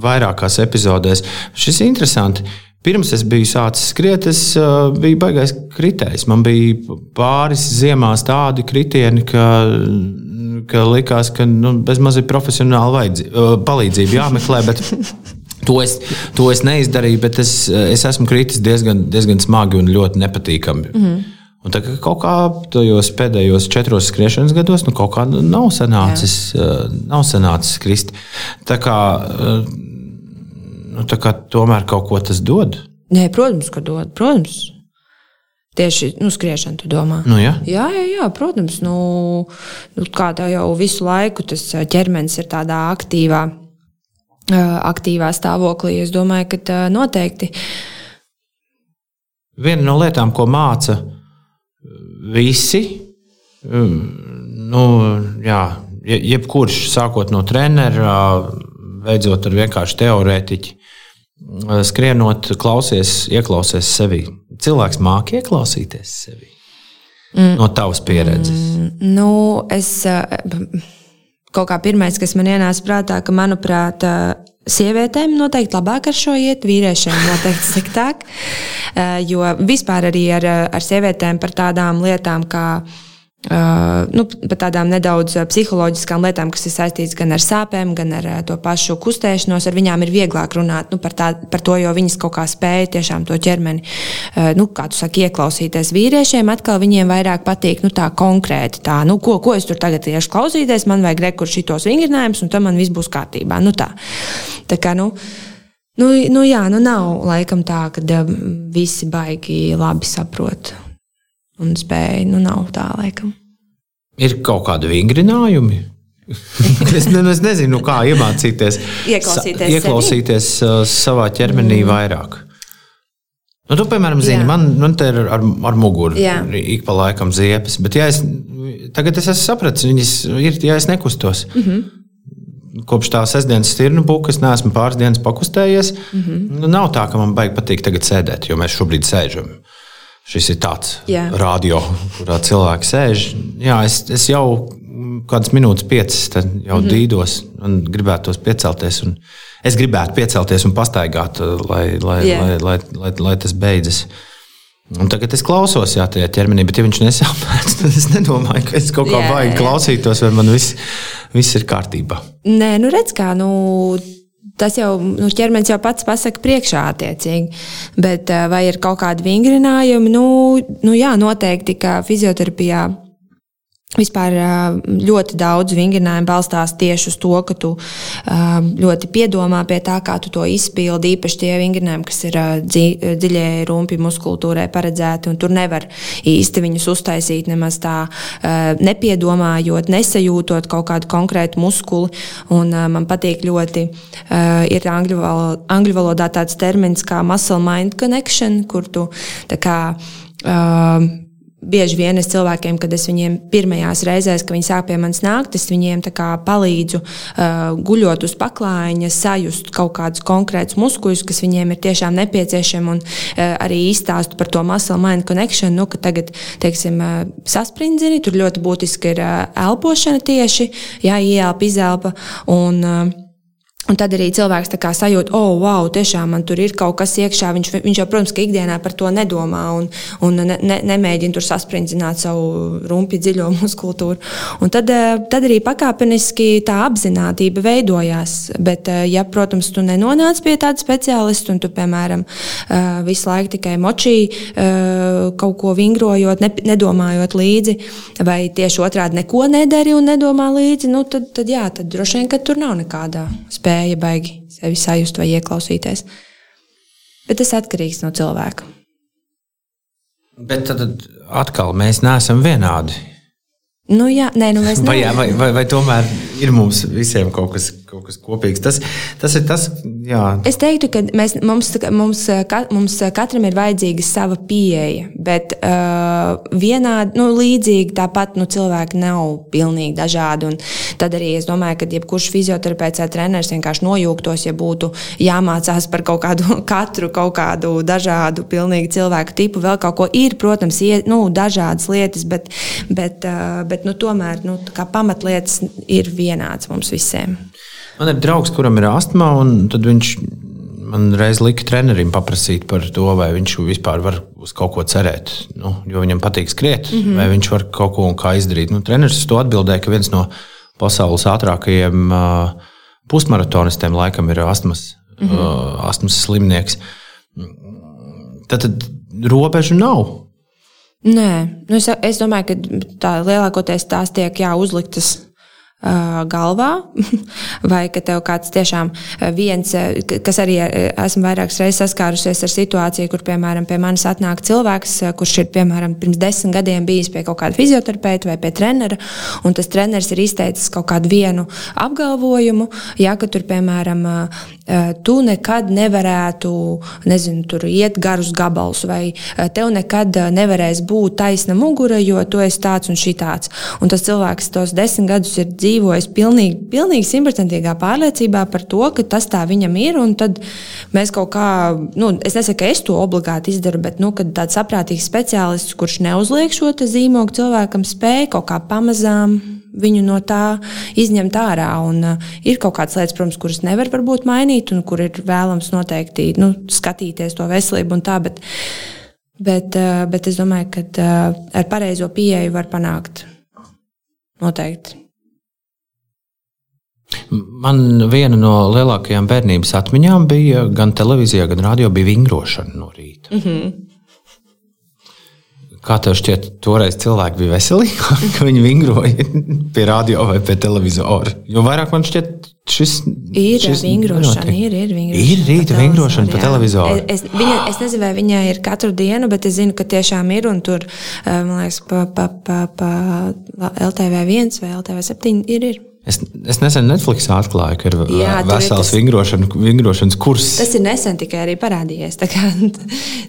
vairākās epizodēs. Šis ir interesanti. Pirms es biju sācis skriet, es uh, biju baigais kritējs. Man bija pāris ziemās tādi kritieni, ka ka likās, ka nu, bezmaz ir profesionāla palīdzība jāmeklē. To es, to es neizdarīju, bet es, es esmu kritis diezgan, diezgan smagi un ļoti nepatīkami. Mm -hmm. Un tā kā kaut kā tajos pēdējos četros skriešanas gados, nu, kaut kā nav sanācis, Jā. nav sanācis krist. Tā kā, nu, tā kā tomēr kaut ko tas dod.
Nē, protams, ka dod. Protams. Tieši nu, skriešana, tu domā?
Nu, jā.
Jā, jā, jā, protams. Nu, nu, kā jau visu laiku tas ķermenis ir tādā aktīvā, aktīvā stāvoklī, es domāju, ka noteikti.
Viena no lietām, ko māca visi, nu, jā, jebkurš sākot no trenera, beidzot ar vienkārši teorētiķi, skrienot, klausies, ieklausies sevi cilvēks māki ieklausīties sevi? Mm. No tavas pieredzes.
Mm, nu, es, eh, kaut kā pirmais, kas man ienāca prātā, ka, manuprāt, eh, sievietēm noteikti labāk ar šo iet, vīriešiem noteikti sliktāk. Eh, jo vispār arī ar, ar sievietēm par tādām lietām, kā Uh, nu, par tādām nedaudz psiholoģiskām lietām, kas ir saistītas gan ar sāpēm, gan ar to pašu kustēšanos. Ar viņām ir vieglāk runāt nu, par, tā, par to, jo viņas kaut kā spēja tiešām to ķermeni, uh, nu, kā tu saki, ieklausīties. Vīriešiem atkal viņiem vairāk patīk nu, tā konkrēti, tā, nu, ko, ko es tur tagad tieši klausīties, man vajag rekursu šitos vingrinājumus, un tad man viss būs kārtībā. Nu, tā. Tā kā, nu, nu, nu, jā, nu nav laikam tā, ka visi baigi labi saprot un spēja. Nu, nav tā, laikam.
Ir kaut kādi vingrinājumi. es, ne, es nezinu, kā iemācīties,
ieklausīties,
ieklausīties uh, savā ķermenī mm. vairāk. Nu, tu, piemēram, zini, Jā. man, man te ir ar, ar muguru ik pa laikam ziepes, bet ja es, tagad es esmu sapratis, viņas ir, ja es nekustos. Mm -hmm. Kopš tā sestdienas stirnu buka es neesmu pāris dienas pakustējies. Mm -hmm. nu, nav tā, ka man baigi patīk tagad sēdēt, jo mēs šobrīd sēžam. Šis ir tāds Jā. radio, kurā cilvēki sēž. Jā, es, es jau kādas minūtes, piecas, jau mm -hmm. dīdos un gribētu piecelties. Un es gribētu piecelties un pastaigāt, lai, lai, yeah. lai, lai, lai, lai tas beidzas. Un tagad es klausos, jā, tajā ķermenī, bet, ja viņš nesāpēs, tad es nedomāju, ka es kaut kā yeah, baigi klausītos, vai man viss, viss ir kārtībā.
Nē, nu redz, kā, nu, Tas jau nu, ķermenis jau pats pasaka priekšā, attiecīgi. Bet eh, vai ir kaut kādi vingrinājumi? Nu, nu jā, noteikti, ka fizioterapijā Vispār ļoti daudz vingrinājumu balstās tieši uz to, ka tu ļoti piedomā pie tā, kā tu to izpildi. Īpaši tie vingrinājumi, kas ir dziļai rumpi muskultūrai paredzēti, un tur nevar īsti viņus uztaisīt nemaz tā nepiedomājot, nesajūtot kaut kādu konkrētu muskuli. Un man patīk ļoti, ir angļu, valodā, angļu valodā tāds termins kā muscle mind connection, kur tu tā kā bieži vien es cilvēkiem, kad es viņiem pirmajās reizēs, kad viņi sāk pie manis nākt, es viņiem palīdzu uh, guļot uz paklājiņa, sajust kaut kādus konkrētus muskuļus, kas viņiem ir tiešām nepieciešami, un uh, arī izstāstu par to muscle mind connection, nu, ka tagad, teiksim, uh, sasprindzini, tur ļoti būtiski ir uh, elpošana tieši, jā, ieelpa, izelpa. Un, uh, Un tad arī cilvēks sajūt, oh, wow, tiešām man tur ir kaut kas iekšā. Viņš, viņš jau, protams, ka ikdienā par to nedomā un, un ne, ne, nemēģina tur sasprindzināt savu rumpi dziļo muskultūru. Un tad, eh, tad arī pakāpeniski tā apziņotība veidojās. Bet, eh, ja, protams, tu nenonāc pie tāda speciālista un tu, piemēram, eh, visu laiku tikai močī kaut ko vingrojot, ne, nedomājot līdzi, vai tieši otrādi neko nedari un nedomā līdzi, nu, tad, tad, jā, tad droši vien, ka tur nav nekādā spēja spēja baigi sevi sajust vai ieklausīties. Bet tas atkarīgs no cilvēka.
Bet tad atkal mēs neesam vienādi.
Nu, jā, nē, nu mēs
vai, vai, vai, vai tomēr ir mums visiem kaut kas, kaut kas kopīgs? Tas, tas ir tas, jā.
Es teiktu, ka mēs, mums, mums, mums katram ir vajadzīga sava pieeja, bet uh, vienādi, nu, līdzīgi tāpat nu, cilvēki nav pilnīgi dažādi. Tad arī es domāju, ka jebkurš fizioterapeits vai treneris vienkārši nojūgtos, ja būtu jāmācās par kaut kādu katru kaut kādu dažādu pilnīgi cilvēku tipu. Vēl kaut ko ir, protams, ie, nu, dažādas lietas, bet, bet, bet nu, tomēr nu, pamatlietas ir vienādas mums visiem.
Man ir draugs, kuram ir astma, un viņš man reiz lika trenerim paprasīt par to, vai viņš vispār var uz kaut ko cerēt. Nu, jo viņam patīk skriet, mm -hmm. vai viņš var kaut ko izdarīt. Nu, treneris to atbildēja, ka viens no pasaules ātrākajiem uh, pusmaratonistiem laikam ir astmas, mm -hmm. astmas slimnieks. Tad, tad robežu nav.
Nē, nu es, es domāju, ka tā lielākoties tās tiek jā, uzliktas galvā, vai ka tev kāds tiešām viens, kas arī esmu vairākas reizes saskārusies ar situāciju, kur, piemēram, pie manis atnāk cilvēks, kurš ir, piemēram, pirms desmit gadiem bijis pie kaut kāda fizioterapeita vai pie trenera, un tas treneris ir izteicis kaut kādu vienu apgalvojumu, ja, ka tur, piemēram, tu nekad nevarētu, nezinu, tur iet garus gabalus, vai tev nekad nevarēs būt taisna mugura, jo tu esi tāds un šitāds. Un tas cilvēks tos desmit gadus ir dzīvojis dzīvojis pilnīgi, pilnīgi simtprocentīgā pārliecībā par to, ka tas tā viņam ir. Tad mēs kaut kā, nu, es nesaku, ka es to obligāti izdaru, bet nu, tāds saprātīgs speciālists, kurš neuzliek šo zīmogu cilvēkam, spēja kaut kā pamazām viņu no tā izņemt ārā. Un, uh, ir kaut kādas lietas, protams, kuras nevar varbūt mainīt, un kur ir vēlams noteikti nu, skatīties to veselību un tā. Bet, bet, uh, bet es domāju, ka uh, ar pareizo pieeju var panākt noteikti.
Man viena no lielākajām bērnības atmiņām bija gan televīzijā, gan radio bija vingrošana no rīta. Mm -hmm. Kā tev šķiet, toreiz cilvēki bija veselīgi, ka viņi vingroja pie radio vai pie televizora? Jo vairāk man šķiet, šis
ir šis vingrošana. Ir, ir vingrošana.
Ir rīta vingrošana pa televizoru.
Es, es, viņa, es nezinu, vai viņai ir katru dienu, bet es zinu, ka tiešām ir. Un tur, eh, man liekas, pa, pa, pa, pa LTV 1 vai LTV 7 ir. ir.
Es, es nesen Netflixā atklāju, ka ir Jā, vesels tas, vingrošana, vingrošanas kurs.
Tas ir nesen tikai arī parādījies.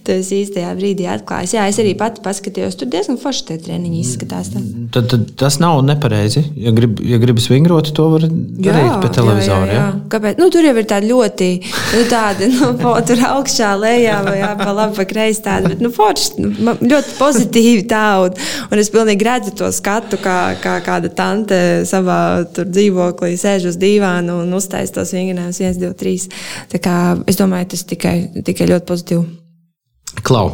Tas īstajā brīdī atklājās. Jā, es arī pati paskatījos. Tur diezgan forši tie treniņi izskatās.
Tad, tad tas nav nepareizi. Ja, grib, ja gribas vingrot, to var darīt pie televizora. Jā, jā, jā.
Kāpēc? Nu, tur jau ir tāda ļoti, nu, tāda, nu, po, tur augšā, lejā, vai jā, pa labi, pa kreisi tāda, bet, nu, forši, nu, ļoti pozitīvi tā. Un, un es pilnīgi redzu to skatu, kā, kā kāda tante savā tur dzīvoklī, sēž uz dīvāna un uztaisa tos vingrinājumus 1, 2, 3. Tā kā es domāju, tas tikai, tikai ļoti pozitīvi.
Klau.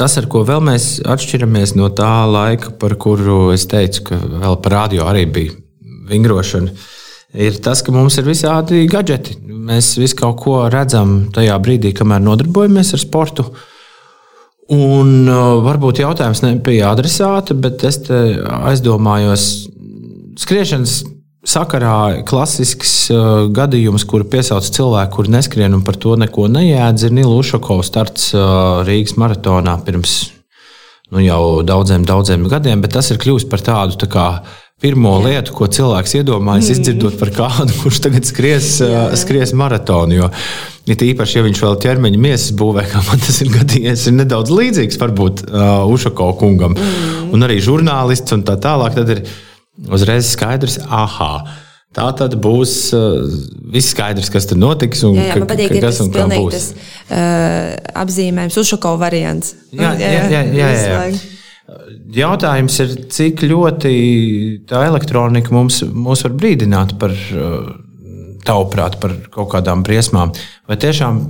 Tas, ar ko vēl mēs atšķiramies no tā laika, par kuru es teicu, ka vēl par radio arī bija vingrošana, ir tas, ka mums ir visādi gadgeti. Mēs visu kaut ko redzam tajā brīdī, kamēr nodarbojamies ar sportu. Un uh, varbūt jautājums nebija adresāta, bet es aizdomājos, skriešanas sakarā klasisks uh, gadījums, kur piesauc cilvēku, kur neskrien un par to neko nejēdz, ir Nila Ušakovs starts uh, Rīgas maratonā pirms nu, jau daudziem, daudziem gadiem, bet tas ir kļuvis par tādu tā kā, pirmo jā. lietu, ko cilvēks iedomājas, mm. izdzirdot par kādu, kurš tagad skries, jā. skries maratonu. Jo, ja īpaši, ja viņš vēl ķermeņa miesas būvē, kā man tas ir gadījies, ir nedaudz līdzīgs varbūt uh, Ušakovs kungam, mm. un arī žurnālists un tā tālāk. Tad ir, uzreiz skaidrs, ah, tā tad būs uh, viss skaidrs, kas tur notiks.
Un, jā, jā, man patīk, ka tas ir pilnīgi tas uh, apzīmējums, Ušako variants.
Jā, jā, jā. jā, jā, jā, jā. Jautājums ir, cik ļoti tā elektronika mums, mums var brīdināt par, uh, tavuprāt, par kaut kādām briesmām. Vai tiešām,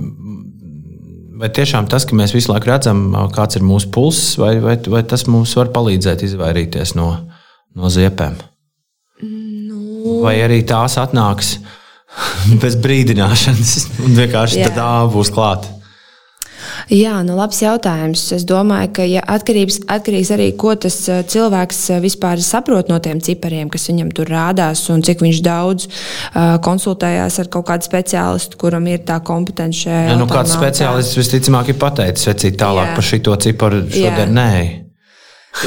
vai tiešām tas, ka mēs visu laiku redzam, kāds ir mūsu pulss, vai, vai, vai tas mums var palīdzēt izvairīties no, no ziepēm? Nu. Vai arī tās atnāks bez brīdināšanas, un vienkārši tā būs klāta?
Jā, nu labs jautājums. Es domāju, ka ja atkarīgs, atkarīgs arī, ko tas cilvēks vispār saprot no tiem cipariem, kas viņam tur rādās, un cik viņš daudz uh, konsultējās ar kaut kādu speciālistu, kuram ir tā kompetence.
Ja, nu, kāds speciālists visticamāk ir pateicis, vecīt tālāk Jā. par šito ciparu šodien nē.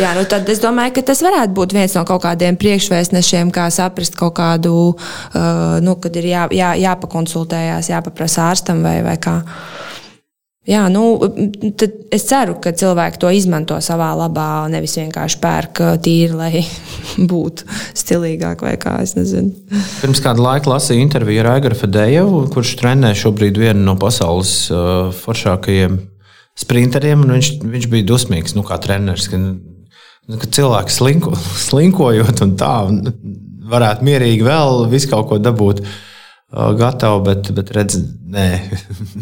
Jā, nu tad es domāju, ka tas varētu būt viens no kaut kādiem priekšvēstnešiem, kā saprast kaut kādu, uh, nu, kad ir jā, jā, jāpakonsultējās, jāpaprasa ārstam vai, vai kā. Jā, nu, es ceru, ka cilvēki to izmanto savā labā, nevis vienkārši pērk uh, tīri, lai būtu stilīgāk vai kā.
Pirms kāda laika lasīju interviju ar Aiguru Fadejevu, kurš trenē šobrīd vienu no pasaules uh, foršākajiem sprinteriem. Viņš, viņš bija dusmīgs, nu, kā treneris. Ka, Nu, ka cilvēki slinko, slinkojot un tā, varētu mierīgi vēl visu kaut ko dabūt uh, gatavu, bet, bet redz, nē,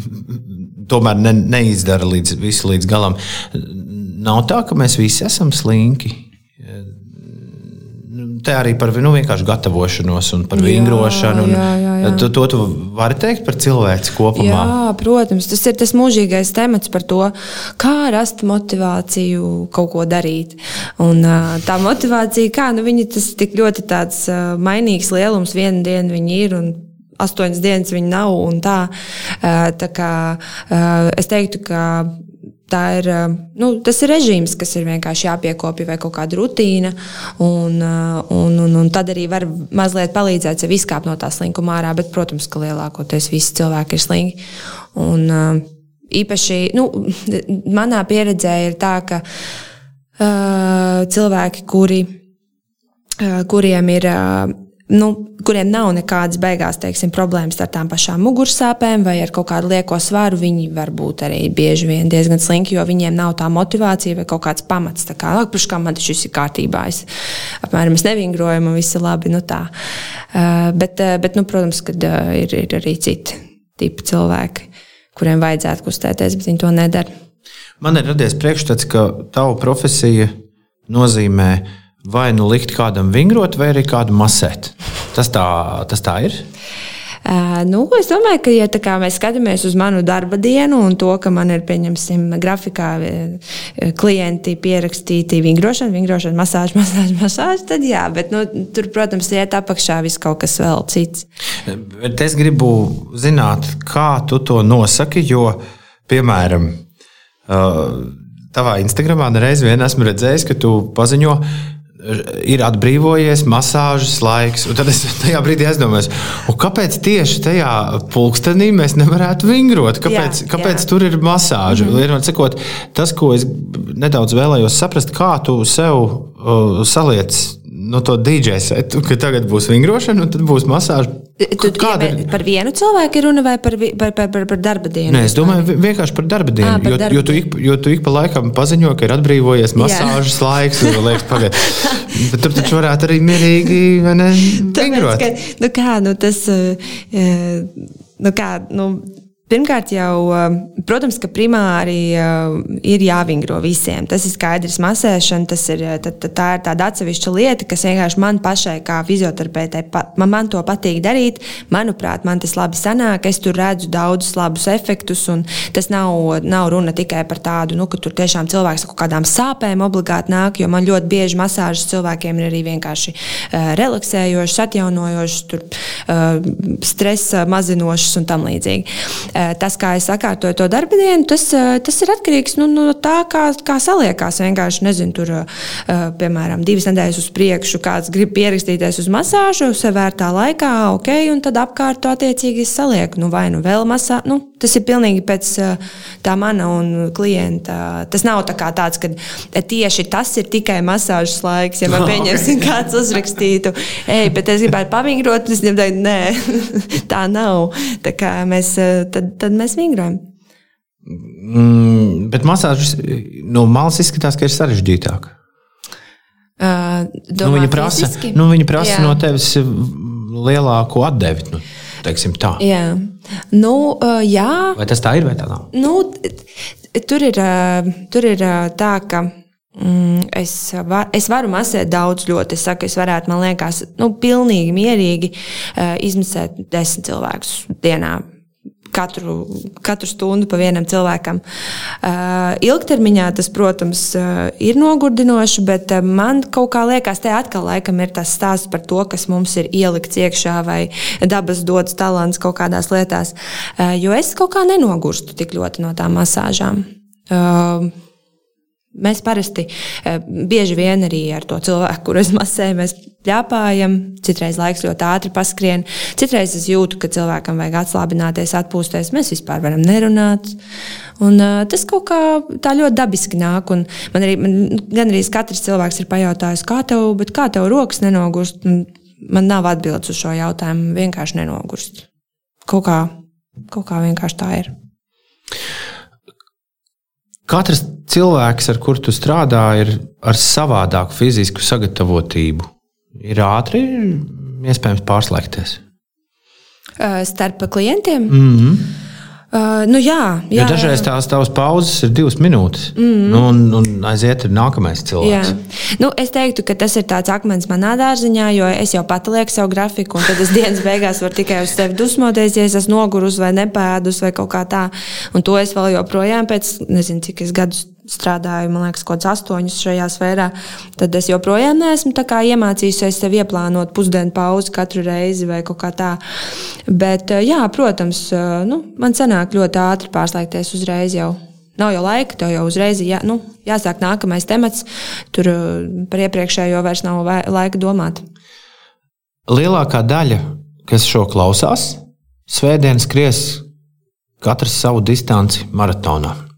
tomēr ne, neizdara līdz, visu līdz galam. Nav tā, ka mēs visi esam slinki te arī par nu, vienkārši gatavošanos un par vingrošanu. Jā, jā, jā. To, to tu vari teikt par cilvēku kopumā.
Jā, protams, tas ir tas mūžīgais temats par to, kā rast motivāciju kaut ko darīt. Un, tā motivācija, kā nu, viņa tas tik ļoti tāds mainīgs lielums, vienu dienu viņi ir. Astoņas dienas viņa nav. Tā, tā kā, es teiktu, ka tā ir, eh, nu, tas ir režīms, kas ir vienkārši jāpiekopja vai kaut kāda rutīna. Un, eh, un, un, un tad arī var mazliet palīdzēt sev izkāpt no tā slinkuma ārā. Bet, protams, ka lielākoties visi cilvēki ir slinki. Un, eh, īpaši nu, manā pieredzē ir tā, ka uh, cilvēki, kuri, uh, kuriem ir. Uh, nu, kuriem nav nekādas beigās teiksim, problēmas ar tām pašām mugursāpēm vai ar kaut kādu lieko svaru, viņi var būt arī bieži vien diezgan slinki, jo viņiem nav tā motivācija vai kaut kāds pamats. Tā kā, priekš kā man šis ir kārtībā, es apmēram es nevingroju, man viss ir labi. Nu, tā. uh, bet, uh, bet nu, protams, ka uh, ir, ir arī citi tipi cilvēki, kuriem vajadzētu kustēties, bet viņi to nedara.
Man ir radies priekšstats, ka tava profesija nozīmē vai nu likt kādam vingrot, vai arī kādu masēt. Tas tā, tas tā ir.
Uh, nu, es domāju, ka, ja mēs skatāmies uz manu darba dienu un to, ka man ir, pieņemsim, grafikā klienti pierakstīti vingrošana, vingrošana, masāža, masāža, masāža, tad jā, bet nu, tur, protams, iet apakšā viss kaut kas vēl cits.
Bet es gribu zināt, kā tu to nosaki, jo, piemēram, tavā Instagramā nereiz vien esmu redzējis, ka tu paziņo, ir atbrīvojies masāžas laiks. Tad es tajā brīdī aizdomājos, kāpēc tieši tajā pulkstenī mēs nevarētu vingrot? Kāpēc, jā, kāpēc jā. tur ir masāža? Mm -hmm. Sakot, tas, ko es nedaudz vēlējos saprast, kā tu sev uh, saliec no to DJ setu, ka tagad būs vingrošana un tad būs masāža.
Tu, Kāda ir par vienu cilvēku runa vai par, par, par, par, par darba dienu?
Nē, es domāju, vienkārši par darba dienu. À, par jo, darba jo, tu ik, jo tu ik pa laikam paziņo, ka ir atbrīvojies masāžas Jā. laiks, un liekas, pagaid. Bet tur taču varētu arī mierīgi vingrot.
Tāpēc, ka, nu kā, nu tas, uh, nu kā, nu Pirmkārt, jau, um, protams, ka primāri uh, ir jāvingro visiem. Tas ir skaidrs. Masēšana tas ir, uh, tā, tā ir tāda atsevišķa lieta, kas vienkārši man pašai, kā fizioterapeitei, man, man to patīk darīt. Manuprāt, man tas labi sanāk. Es tur redzu daudzus labus efektus. Tas nav, nav runa tikai par tādu, nu, ka tur tiešām cilvēks ar kaut kādām sāpēm obligāti nāk, jo man ļoti bieži masāžas cilvēkiem ir arī vienkārši uh, relaksējošas, atjaunojošas, tur, uh, stresa mazinošas un tam līdzīgi. Eh, tas, kā es sakārtoju to darba dienu, tas, eh, tas ir atkarīgs nu, no tā, kā, kā saliekās. Vienkārši nezinu, tur, eh, piemēram, divas nedēļas uz priekšu, kāds grib pierakstīties uz masāžu, sevērtā laikā, ok, un tad apkārt to attiecīgi salieku. Nu, vai nu vēl masā, nu, tas ir pilnīgi pēc tā mana un klienta. Tas nav tā tāds, ka tieši tas ir tikai masāžas laiks. Ja man pieņemsim, okay. kāds uzrakstītu, ej, bet es gribētu pavingrot, es viņam teiktu, nē, tā nav. Tā kā mēs tad tad mēs vingrojam.
Mm, bet masāžas no malas izskatās, ka ir sarežģītāk.
Uh,
nu, viņa prasa, fiziski? nu, viņa prasa no tevis lielāku atdevi. Nu,
jā. Nu, jā.
Vai tas tā ir vai tā nav?
Nu, tur, ir, tur ir tā, ka. Mm, es, var, es varu masēt daudz, ļoti. Es saku, es varētu, man liekas, nu, pilnīgi mierīgi uh, izmasēt desmit cilvēkus dienā katru, katru stundu pa vienam cilvēkam. Uh, ilgtermiņā tas, protams, uh, ir nogurdinoši, bet uh, man kaut kā liekas, te atkal laikam ir tas stāsts par to, kas mums ir ielikts iekšā vai dabas dots talants kaut kādās lietās. Jo es kaut kā nenogurstu tik ļoti no tām masāžām. Mēs parasti eh, bieži vien arī ar to cilvēku, kurus masēju, mēs pļāpājam. Citreiz laiks ļoti ātri paskrien. Citreiz es jūtu, ka cilvēkam vajag atslābināties, atpūsties. Mēs vispār varam nerunāt. Un, uh, tas kaut kā tā ļoti dabiski nāk. Man arī man, gan arī katrs cilvēks ir pajautājis, kā tev, kā tev rokas nenogurst. Man nav atbildes uz šo jautājumu. Vienkārši nenogurst. Kaut kā, kaut kā vienkārši tā ir.
Katrs cilvēks, ar kuru tu strādā, ir ar savādāku fizisku sagatavotību. Ir ātri iespējams pārslēgties.
Starp klientiem?
Mm -hmm.
Uh, nu jā, jā.
Jo dažreiz tās tavas pauzes ir divas minūtes, mm. nu, un, un aiziet ir nākamais cilvēks.
Jā. Nu, es teiktu, ka tas ir tāds akmens manā dārziņā, jo es jau pati lieku savu grafiku, un tad es dienas beigās varu tikai uz sevi dusmoties, ja es esmu nogurus vai nepēdus vai kaut kā tā. Un to es vēl joprojām pēc nezinu, cik es gadus strādāju, man liekas, kaut kādus astoņus šajā sfērā, tad es joprojām neesmu iemācījusies sev ieplānot pusdienu pauzi katru reizi vai kaut kā tā. Bet, eh, jā, protams, eh, nu, man sanāk ļoti ātri pārslēgties uzreiz jau. Nav jau laika, tev jau uzreiz jā, nu, jāsāk nākamais temats. Tur eh, par iepriekšējo vairs nav laika domāt.
Lielākā daļa, kas šo klausās, svētdien skries katrs savu distanci maratonā.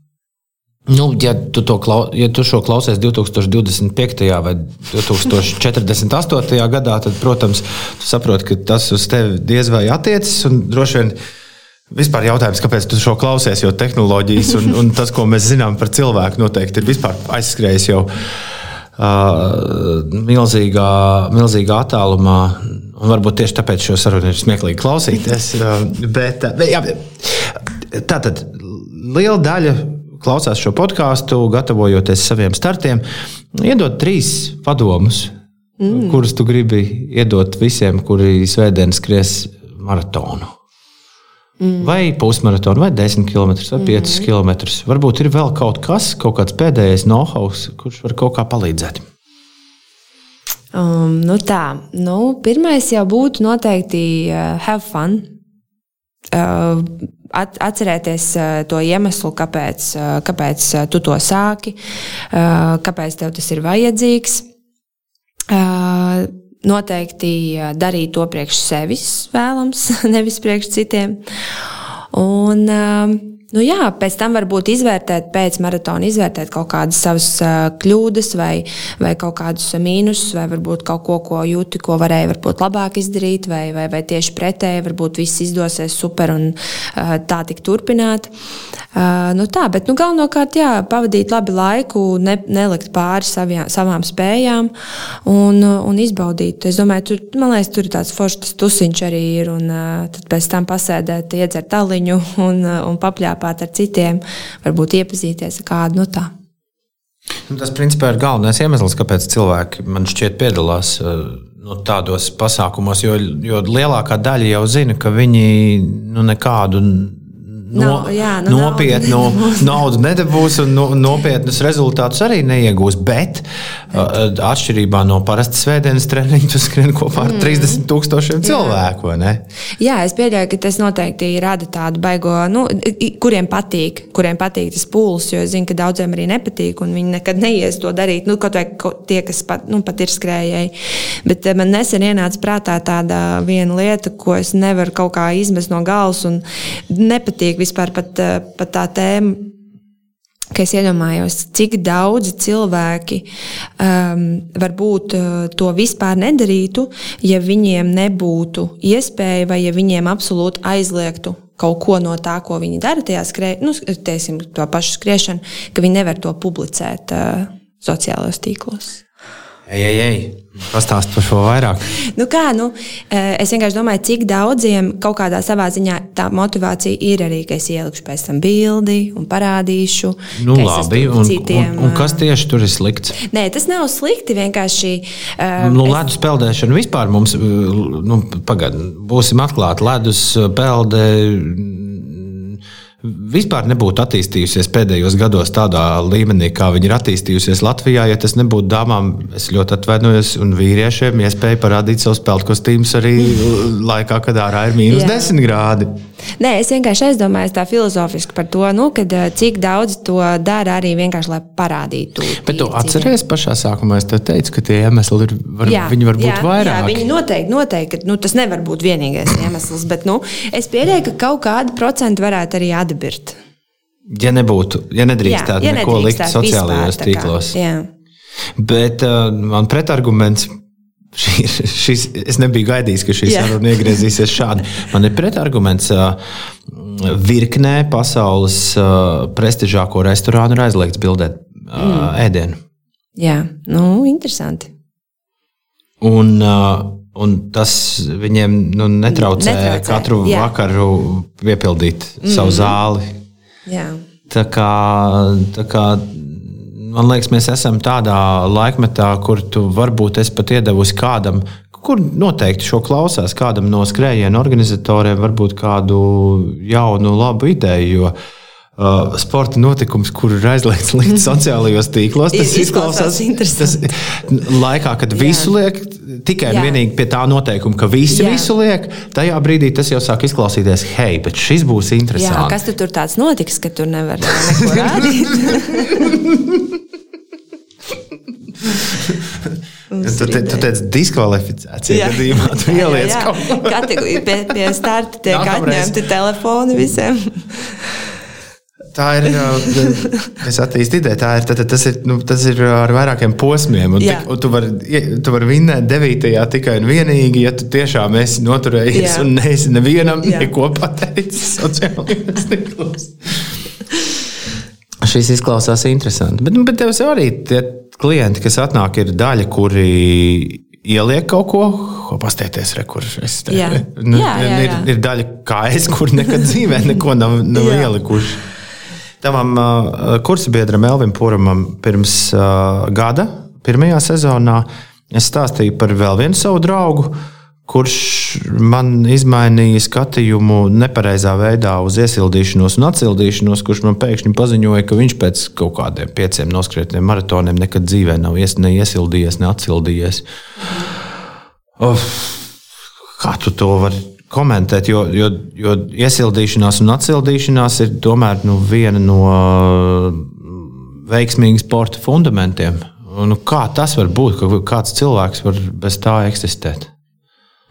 Nu, ja, tu klau, ja tu šo klausies 2025. vai 2048. gadā, tad, protams, tu saproti, ka tas uz tevi diez vai attiecas. Droši vien vispār jautājums, kāpēc tu šo klausies, jo tehnoloģijas un, un tas, ko mēs zinām par cilvēku, noteikti ir aizskrējis jau uh, milzīgā, milzīgā attālumā. Un varbūt tieši tāpēc šo sarunu ir smieklīgi klausīties. Uh, bet, uh, jā, tā tad liela daļa klausās šo podkāstu, gatavojoties saviem startiem, iedod trīs padomus, mm. kurus tu gribi iedot visiem, kuri svētdien skries maratonu. Mm. Vai pusmaratonu, vai 10 km, vai 5 mm. km. Varbūt ir vēl kaut kas, kaut kāds pēdējais know-how, kurš var kaut kā palīdzēt.
Um, nu tā, nu, pirmais jau būtu noteikti uh, have fun. Uh, atcerēties to iemeslu, kāpēc, kāpēc tu to sāki, kāpēc tev tas ir vajadzīgs. Noteikti darīt to priekš sevis vēlams, nevis priekš citiem. Un, Nu jā, pēc tam varbūt izvērtēt, pēc maratona izvērtēt kaut kādas savas kļūdas, vai, vai kaut kādus mīnusus, vai varbūt kaut ko, ko jūti, ko varēja varbūt labāk izdarīt, vai, vai, vai tieši pretēji, varbūt viss izdosies super un tā tik turpināt. Nu tā, bet nu, galvenokārt jā, pavadīt labi laiku, ne, nelikt pāri savjā, savām spējām un, un izbaudīt. Es domāju, tur, man liekas, tur ir tāds foršs tusiņš arī ir, un tad pēc tam pasēdēt, iedzert taliņu un, un papļāpāt kopāt ar citiem, varbūt iepazīties ar kādu no tā.
Nu, tas principā ir galvenais iemesls, kāpēc cilvēki man šķiet piedalās eh, nu, tādos pasākumos, jo, jo lielākā daļa jau zina, ka viņi nu, nekādu no,
no, jā, no
nopietnu naudu, naudu nedabūs un no, nopietnus rezultātus arī neiegūs. Bet, bet. atšķirībā no parastas svētdienas treniņa, tu skrien kopā ar mm. 30 tūkstošiem cilvēku.
Jā, es pieļauju, ka tas noteikti rada tādu baigo, nu, kuriem patīk, kuriem patīk tas pūlis, jo es zinu, ka daudziem arī nepatīk, un viņi nekad neies to darīt. Nu, kaut vai tie, kas pat, nu, pat ir skrējēji. Bet man nesen ienāca prātā tāda viena lieta, ko es nevaru kaut kā izmest no galvas un nepatīk vispār pat, eh, pat tā tēma. Ka es iedomājos, cik daudzi cilvēki um, varbūt uh, to vispār nedarītu, ja viņiem nebūtu iespēja, vai ja viņiem absolūti aizliegtu kaut ko no tā, ko viņi dara tajā skrejā, nu, teiksim, to pašu skriešanu, ka viņi nevar to publicēt uh, sociālajos tīklos.
Ej, ej, ej. Pastāst par šo vairāk.
Nu kā, nu, eh, es vienkārši domāju, cik daudziem kaut kādā savā ziņā tā motivācija ir arī, ka es ielikšu pēc tam bildi un parādīšu.
Nu, labi, un, citiem, un, un kas eh, tieši tur ir slikts?
Nē, tas nav slikti. Vienkārši.
Uh, nu, es... Ledus peldēšana vispār mums, nu, pagaidām, būsim atklāti. Ledus pelde vispār nebūtu attīstījusies pēdējos gados tādā līmenī, kā viņi ir attīstījusies Latvijā, ja tas nebūtu dāmām, es ļoti atvainojos, un vīriešiem iespēja parādīt savus pelnu kostīmus arī laikā, kad ārā ir mīnus 10 grādi.
Nē, es vienkārši aizdomājos tā filozofiski par to, nu, kad, eh, cik daudz to dara arī vienkārši, lai parādītu.
Bet tu atceries pašā sākumā, es teicu, ka tie iemesli ir, var, jā, viņi var būt jā, vairāk.
Jā, viņi noteikti, noteikti, ka nu, tas nevar būt vienīgais iemesls, bet nu, es pieļauju, ka kaut kādi procenti varētu arī atbirt.
Ja nebūtu, ja nedrīkstētu ja neko likt sociālajos vispār, tīklos. Jā. Bet uh, man pretarguments Šis, šis, es nebiju gaidījis, ka šī saruna iegriezīsies šādi. Man ir pretarguments. Virknē pasaules prestižāko restorānu ir aizliegts bildēt mm. ēdienu.
Jā, nu, interesanti.
Un, un tas viņiem nu, netraucē, netraucē katru jā. vakaru piepildīt mm. savu zāli.
Jā.
Tā kā, tā kā man liekas, mēs esam tādā laikmetā, kur tu varbūt esi pat iedevusi kādam, kur noteikti šo klausās, kādam no skrējienu organizatoriem, varbūt kādu jaunu, labu ideju. Jo, Uh, sporta notikums, kur ir aizliegts mhm. sociālajos tīklos. Tas
izklausās interesanti.
Tas, laikā, kad visu liek, tikai un vienīgi pie tā noteikuma, ka visi Jā. visu liek, tajā brīdī tas jau sāk izklausīties, hei, bet šis būs interesants. Jā,
kas tu tur tāds notiks, ka tur nevar neko rādīt?
Tu, te, tu teici, diskvalifikācija gadījumā tu ieliec kaut ko.
Pie, pie starta tiek atņemti telefoni visiem.
Tā ir. Es attīstīju ideju, tā ir. Tad, tas, ir nu, tas ir ar vairākiem posmiem. Un, te, un tu vari var vinnēt devītajā tikai un vienīgi, ja tu tiešām esi noturējies Jā. un neesi nevienam Jā. neko pateicis sociālajos tīklos. Šis izklausās interesanti. Bet, nu, bet tev arī tie klienti, kas atnāk, ir daļa, kuri ieliek kaut ko, ko pastieties, re, kur es te, jā. Nu, jā, jā, jā. Ir, ir daļa, kā es, kur nekad dzīvē neko nav, nav ielikuši. Tavam uh, kursabiedram Elvim Puramam pirms uh, gada, pirmajā sezonā, es stāstīju par vēl vienu savu draugu, kurš man izmainīja skatījumu nepareizā veidā uz iesildīšanos un atsildīšanos, kurš man pēkšņi paziņoja, ka viņš pēc kaut kādiem pieciem noskrietiem maratoniem nekad dzīvē nav ies, ne iesildījies, ne atsildījies. Of, kā tu to vari komentēt? Jo, jo, jo iesildīšanās un atsildīšanās ir tomēr nu, viena no veiksmīgas sporta fundamentiem. Nu, kā tas var būt, ka kāds cilvēks var bez tā eksistēt?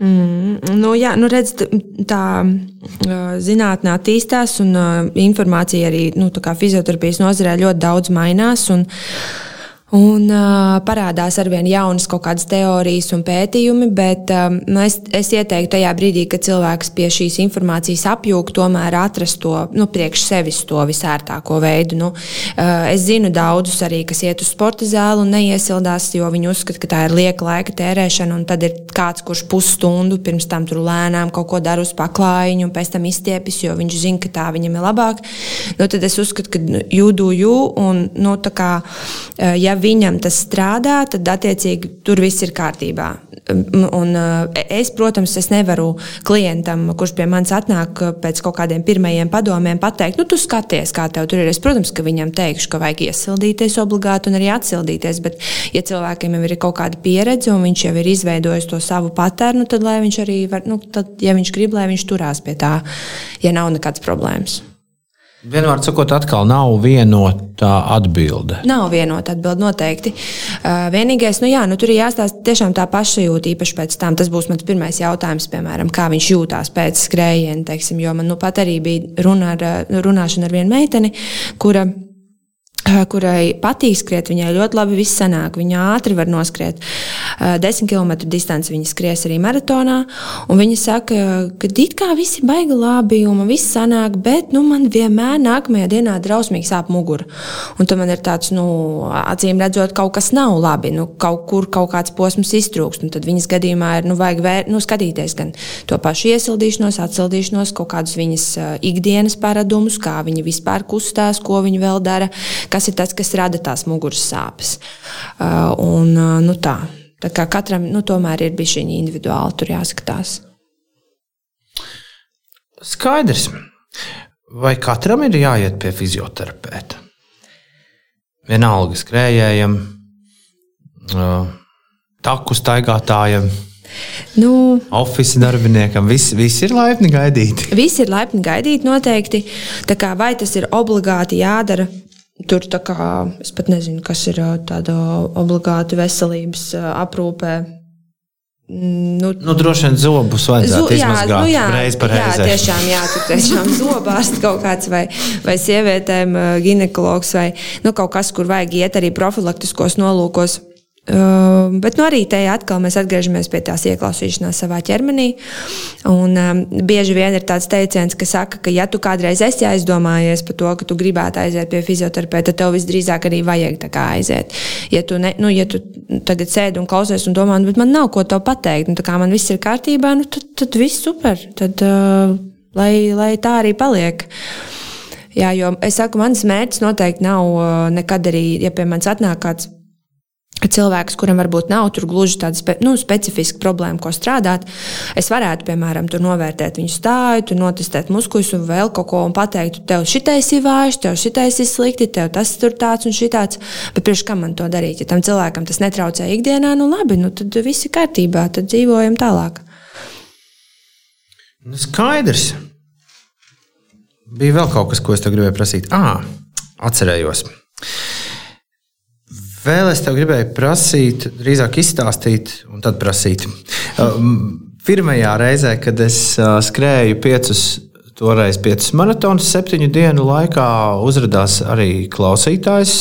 Mm, nu, jā, nu redz, tā zinātnē attīstās, un informācija arī nu, fizioterapijas nozarē ļoti daudz mainās. Un, uh, Un uh, parādās ar vien jaunas kaut kādas teorijas un pētījumi, bet um, es, es ieteiktu tajā brīdī, kad cilvēks pie šīs informācijas apjūg, tomēr atrast to nu, priekš sevis to visērtāko veidu. Nu, uh, es zinu daudzus arī, kas iet uz sporta zāli un neiesildās, jo viņi uzskata, ka tā ir lieka laika tērēšana, un tad ir kāds, kurš pusstundu pirms tam tur lēnām kaut ko dara uz paklājiņu, un pēc tam izstiepjas, jo viņš zina, ka tā viņam ir labāk. Nu, tad es uzskatu, ka nu, jūdu jū, un nu, kā, uh, ja viņam tas strādā, tad attiecīgi tur viss ir kārtībā. Un eh, es, protams, es nevaru klientam, kurš pie manis atnāk pēc kaut kādiem pirmajiem padomiem, pateikt, nu, tu skaties, kā tev tur ir. Es, protams, ka viņam teikšu, ka vajag iesildīties obligāti un arī atsildīties. Bet, ja cilvēkiem jau ir kaut kāda pieredze un viņš jau ir izveidojis to savu patērnu, tad, lai viņš arī var, nu, tad, ja viņš grib, lai viņš turās pie tā, ja nav nekādas problēmas.
Vienmēr sakot, atkal nav vienota atbilde.
Nav vienota atbilde noteikti. Uh, vienīgais, nu jā, nu tur ir jāstāsta tiešām tā pašsajūta, īpaši pēc tam. Tas būs mans pirmais jautājums, piemēram, kā viņš jūtās pēc skrējiena, teiksim, jo man nu pat arī bija runa ar, runāšana ar vienu meiteni, kura kurai patīk skriet, viņai ļoti labi viss sanāk. Viņa ātri var noskriet. 10 km distanci viņa skries arī maratonā. Viņa saka, ka it kā viss ir baigi labi un man viss sanāk, bet nu, man vienmēr nākamajā dienā drausmīgi sāp mugura. Un tad man ir tāds, nu, acīm redzot, kaut kas nav labi. Nu, kaut kur kaut kāds posms iztrūkst. Tad viņas gadījumā ir nu, vajag vēr, nu, skatīties gan to pašu iesildīšanos, atsildīšanos, kaut kādus viņas ikdienas paradumus, kā viņa vispār kustās, ko viņa vēl dara kas ir tas, kas rada tās muguras sāpes. Uh, un, uh, nu, tā. Tā kā katram nu, tomēr ir bijis šī individuāli, tur jāskatās.
Skaidrs. vai katram ir jāiet pie fizioterapeita? Vienalga skrējējiem, taku staigātājiem. Nu, Oficiālajiem darbiniekam viss vis ir laipni gaidīti.
Visi ir laipni gaidīti noteikti. Vai tas ir obligāti jādara? Tur tā kā es pat nezinu, kas ir tāda obligāta veselības aprūpē.
Mm, nu, nu, droši vien zobus vajadzētu Zu, jā, izmazgāt nu, jā, reiz par reizi.
Jā, tiešām, jā, tur tiešām zobārsts kaut kāds vai, vai sievietēm ginekologs vai nu, kaut kas, kur vajag iet arī profilaktiskos nolūkos. Uh, bet nu, arī te atkal mēs atgriežamies pie tās ieklausīšanās savā ķermenī. Un, um, bieži vien ir tāds teiciens, ka saka, ka, ja tu kādreiz esi aizdomājies par to, ka tu gribētu aiziet pie fizioterapeita, tad tev visdrīzāk arī vajag aiziet. Ja tu, ne, nu, ja tu tagad sēdi un klausies un domā, nu, bet man nav ko tev pateikt, nu, kā man viss ir kārtībā, nu, tad, tad viss super. Tad, uh, lai, lai tā arī paliek. Jā, jo es saku, mans mērķis noteikti nav uh, nekad arī, ja pie manis atnāk kāds cilvēks, kuram varbūt nav gluži tāda spe, nu, specifiska problēma, ko strādāt, es varētu, piemēram, novērtēt viņu stāju, notestēt muskuļus un vēl kaut ko un pateikt, tev šitais ir vājš, tev šitais ir slikti, tev tas tur tāds un šitāds. Bet priekš kam man to darīt? Ja tam cilvēkam tas netraucē ikdienā, nu labi, nu tad viss ir kārtībā, tad dzīvojam tālāk.
Nu, skaidrs. Bija vēl kaut kas, ko es gribēju prasīt. Ah, atcerējos. Vēl es tev gribēju prasīt, drīzāk izstāstīt, un tad prasīt. Um, pirmajā reizē, kad es uh, skrēju piecus, toreiz piecus maratonus, septiņu dienu laikā uzrādījās arī klausītājs.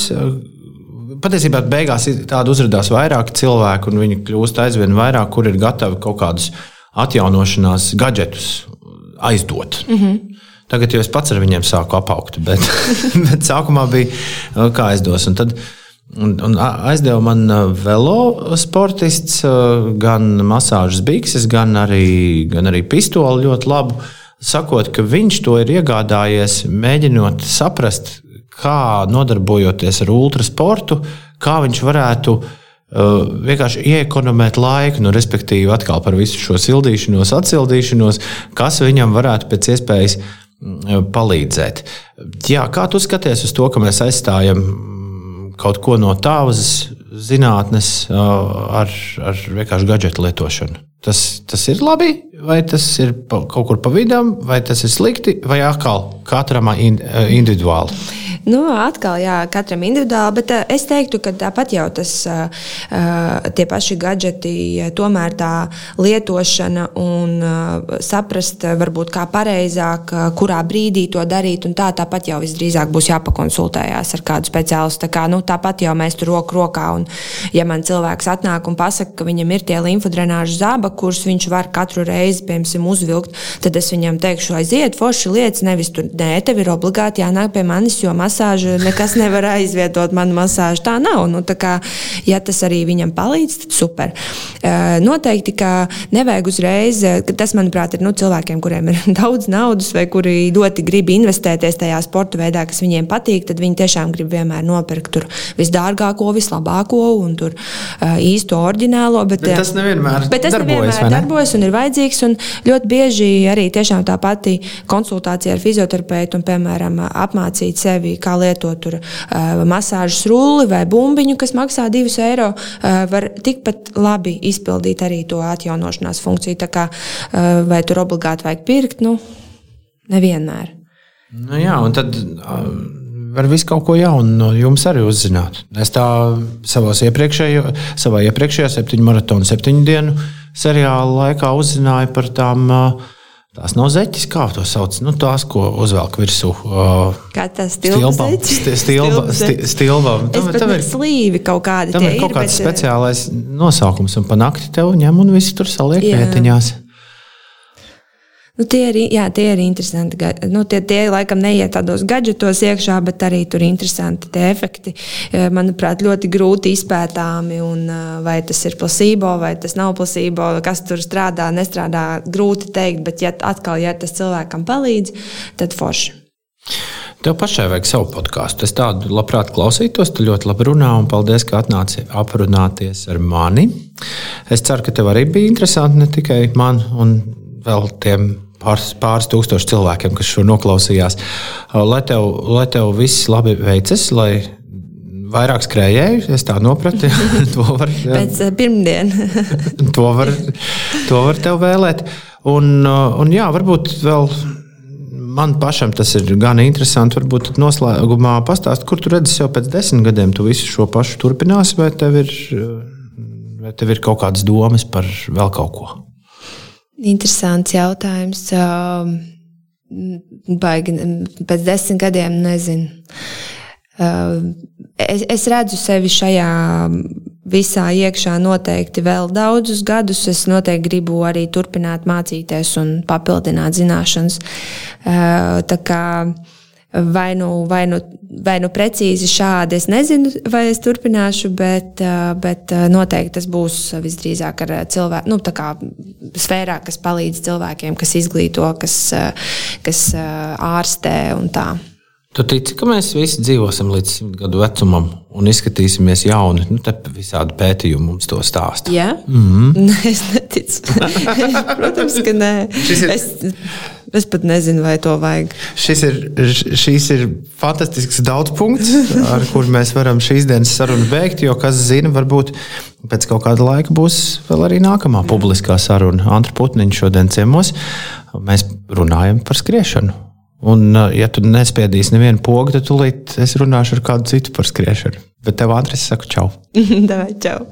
Patiesībā beigās tādu uzrādījās vairāk cilvēku, un viņi kļūst aizvien vairāk, kur ir gatavi kaut kādus atjaunošanās gadgetus aizdot. Mm -hmm. Tagad jau es pats ar viņiem sāku apaugt, bet, bet sākumā bija kā aizdos. Un tad, uh, Un, un aizdeva man velo sportists, gan masāžas bikses, gan arī, gan arī pistoli ļoti labu. Sakot, ka viņš to ir iegādājies, mēģinot saprast, kā nodarbojoties ar ultrasportu, kā viņš varētu uh, vienkārši iekonomēt laiku, nu, respektīvi, atkal par visu šo sildīšanos, atsildīšanos, kas viņam varētu pēc iespējas palīdzēt. Jā, kā tu skaties uz to, ka mēs aizstājam kaut ko no tavas zinātnes ar, ar vienkārši gadgetu lietošanu. Tas, tas ir labi, vai tas ir kaut kur pa vidam, vai tas ir slikti, vai atkal katram individuāli.
Nu, atkal, jā, katram individuāli, bet uh, es teiktu, ka tāpat jau tas uh, tie paši gadgeti, tomēr tā lietošana un saprast, varbūt kā pareizāk, kurā brīdī to darīt, un tā tāpat jau visdrīzāk būs jāpakonsultējās ar kādu speciālistu. Tā kā, nu, tāpat jau mēs tur roku rokā, un ja man cilvēks atnāk un pasaka, ka viņam ir tie limfodrenāžu zāba, kurus viņš var katru reizi, piemēram, uzvilkt, tad es viņam teikšu, aiziet, forši lietas, nevis tur, nē, tev ir obligāti jānāk pie manis, jo maz masāžu, nekas nevar aizvietot manu masāžu. Tā nav. Nu, tā kā, ja tas arī viņam palīdz, tad super. Noteikti, ka nevajag uzreiz, tas, manuprāt, ir nu, cilvēkiem, kuriem ir daudz naudas vai kuri ļoti grib investēties tajā sporta veidā, kas viņiem patīk, tad viņi tiešām grib vienmēr nopirkt visdārgāko, vislabāko un tur, īsto oriģinālo.
Bet, bet tas nevienmēr,
bet tas darbojas, nevienmēr darbojas un ir vajadzīgs. Un ļoti bieži arī tā pati konsultācija ar fizioterapeitu un, piemēram, apmācīt sevi, kā lietot tur, uh, masāžas rulli vai bumbiņu, kas maksā 2 eiro, uh, var tikpat labi izpildīt arī to atjaunošanās funkciju. Tā kā, uh, vai tur obligāti vajag pirkt? Nu, nevienmēr.
Nu jā, un tad uh, var visu kaut ko jaunu no jums arī uzzināt. Es tā iepriekšējo, savā iepriekšējā septiņu maratonu, septiņu dienu seriāla laikā uzzināju par tām uh, Tās nav zeķis, kā to sauc. Nu, tās, ko uzvelk virsū. Uh,
kā tas stilba?
Stilba. stilba.
Tam, tam ir slīvi kaut kādi.
Tam ir kaut ir, kāds bet... speciālais nosaukums, un pa nakti tev ņem un viss tur saliek vietiņās.
Nu, tie, ir, jā, tie ir interesanti. Nu, tie, tie laikam neiet tādos gadgetos iekšā, bet arī tur ir interesanti tie efekti. E, manuprāt, ļoti grūti izpētāmi. Un, e, vai tas ir placebo vai tas nav placebo, kas tur strādā, nestrādā, grūti pateikt. Bet, ja atkal, ja tas cilvēkam palīdz, tad forši.
Tev pašai vajag savu podkāstu. Es tādu labprāt klausītos. Tu ļoti labi runā, un paldies, ka atnāci aprunāties ar mani. Es ceru, ka tev arī bija interesanti ne tikai man un vēl tiem pāris, pāris tūkstoši cilvēkiem, kas šo noklausījās. Lai tev, lai tev viss labi veicas, lai vairāk skrējēju, es tā sapratu. to var
pēc pirmdienas.
to, var, to var tev vēlēt. Un, un jā, varbūt vēl man pašam tas ir gan interesanti. Varbūt noslēgumā pastāstīt, kur tu redzi sev pēc desmit gadiem. Tu visu šo pašu turpināsi, vai tev ir, vai tev ir kaut kādas domas par vēl kaut ko?
Interesants jautājums. Baigi, pēc desmit gadiem nezinu. Es, es redzu sevi šajā visā iekšā noteikti vēl daudzus gadus. Es noteikti gribu arī turpināt mācīties un papildināt zināšanas. Tā kā vai nu, vai, nu, vai nu precīzi šādi, es nezinu, vai es turpināšu, bet, bet noteikti tas būs visdrīzāk ar cilvēku, nu, tā kā sfērā, kas palīdz cilvēkiem, kas izglīto, kas, kas ārstē un tā.
Tu tici, ka mēs visi dzīvosim līdz simt gadu vecumam un izskatīsimies jauni? Nu, te visādi pētījumi mums to stāsta.
Jā, mm -hmm. es neticu. Protams, ka nē. Ir... Es, es pat nezinu, vai to vajag.
Šis ir, šis ir fantastisks daudzpunkts, ar kuru mēs varam šīs dienas sarunu beigt. Jo, kas zina, varbūt pēc kaut kāda laika būs vēl arī nākamā publiskā saruna. Antru Putniņu šodien ciemos. Mēs runājam par skriešanu. Un, ja tu nespiedīsi nevienu pogu, tad tūlīt es runāšu ar kādu citu par skriešanu. Bet tev, Andris, saku čau.
Davai, čau.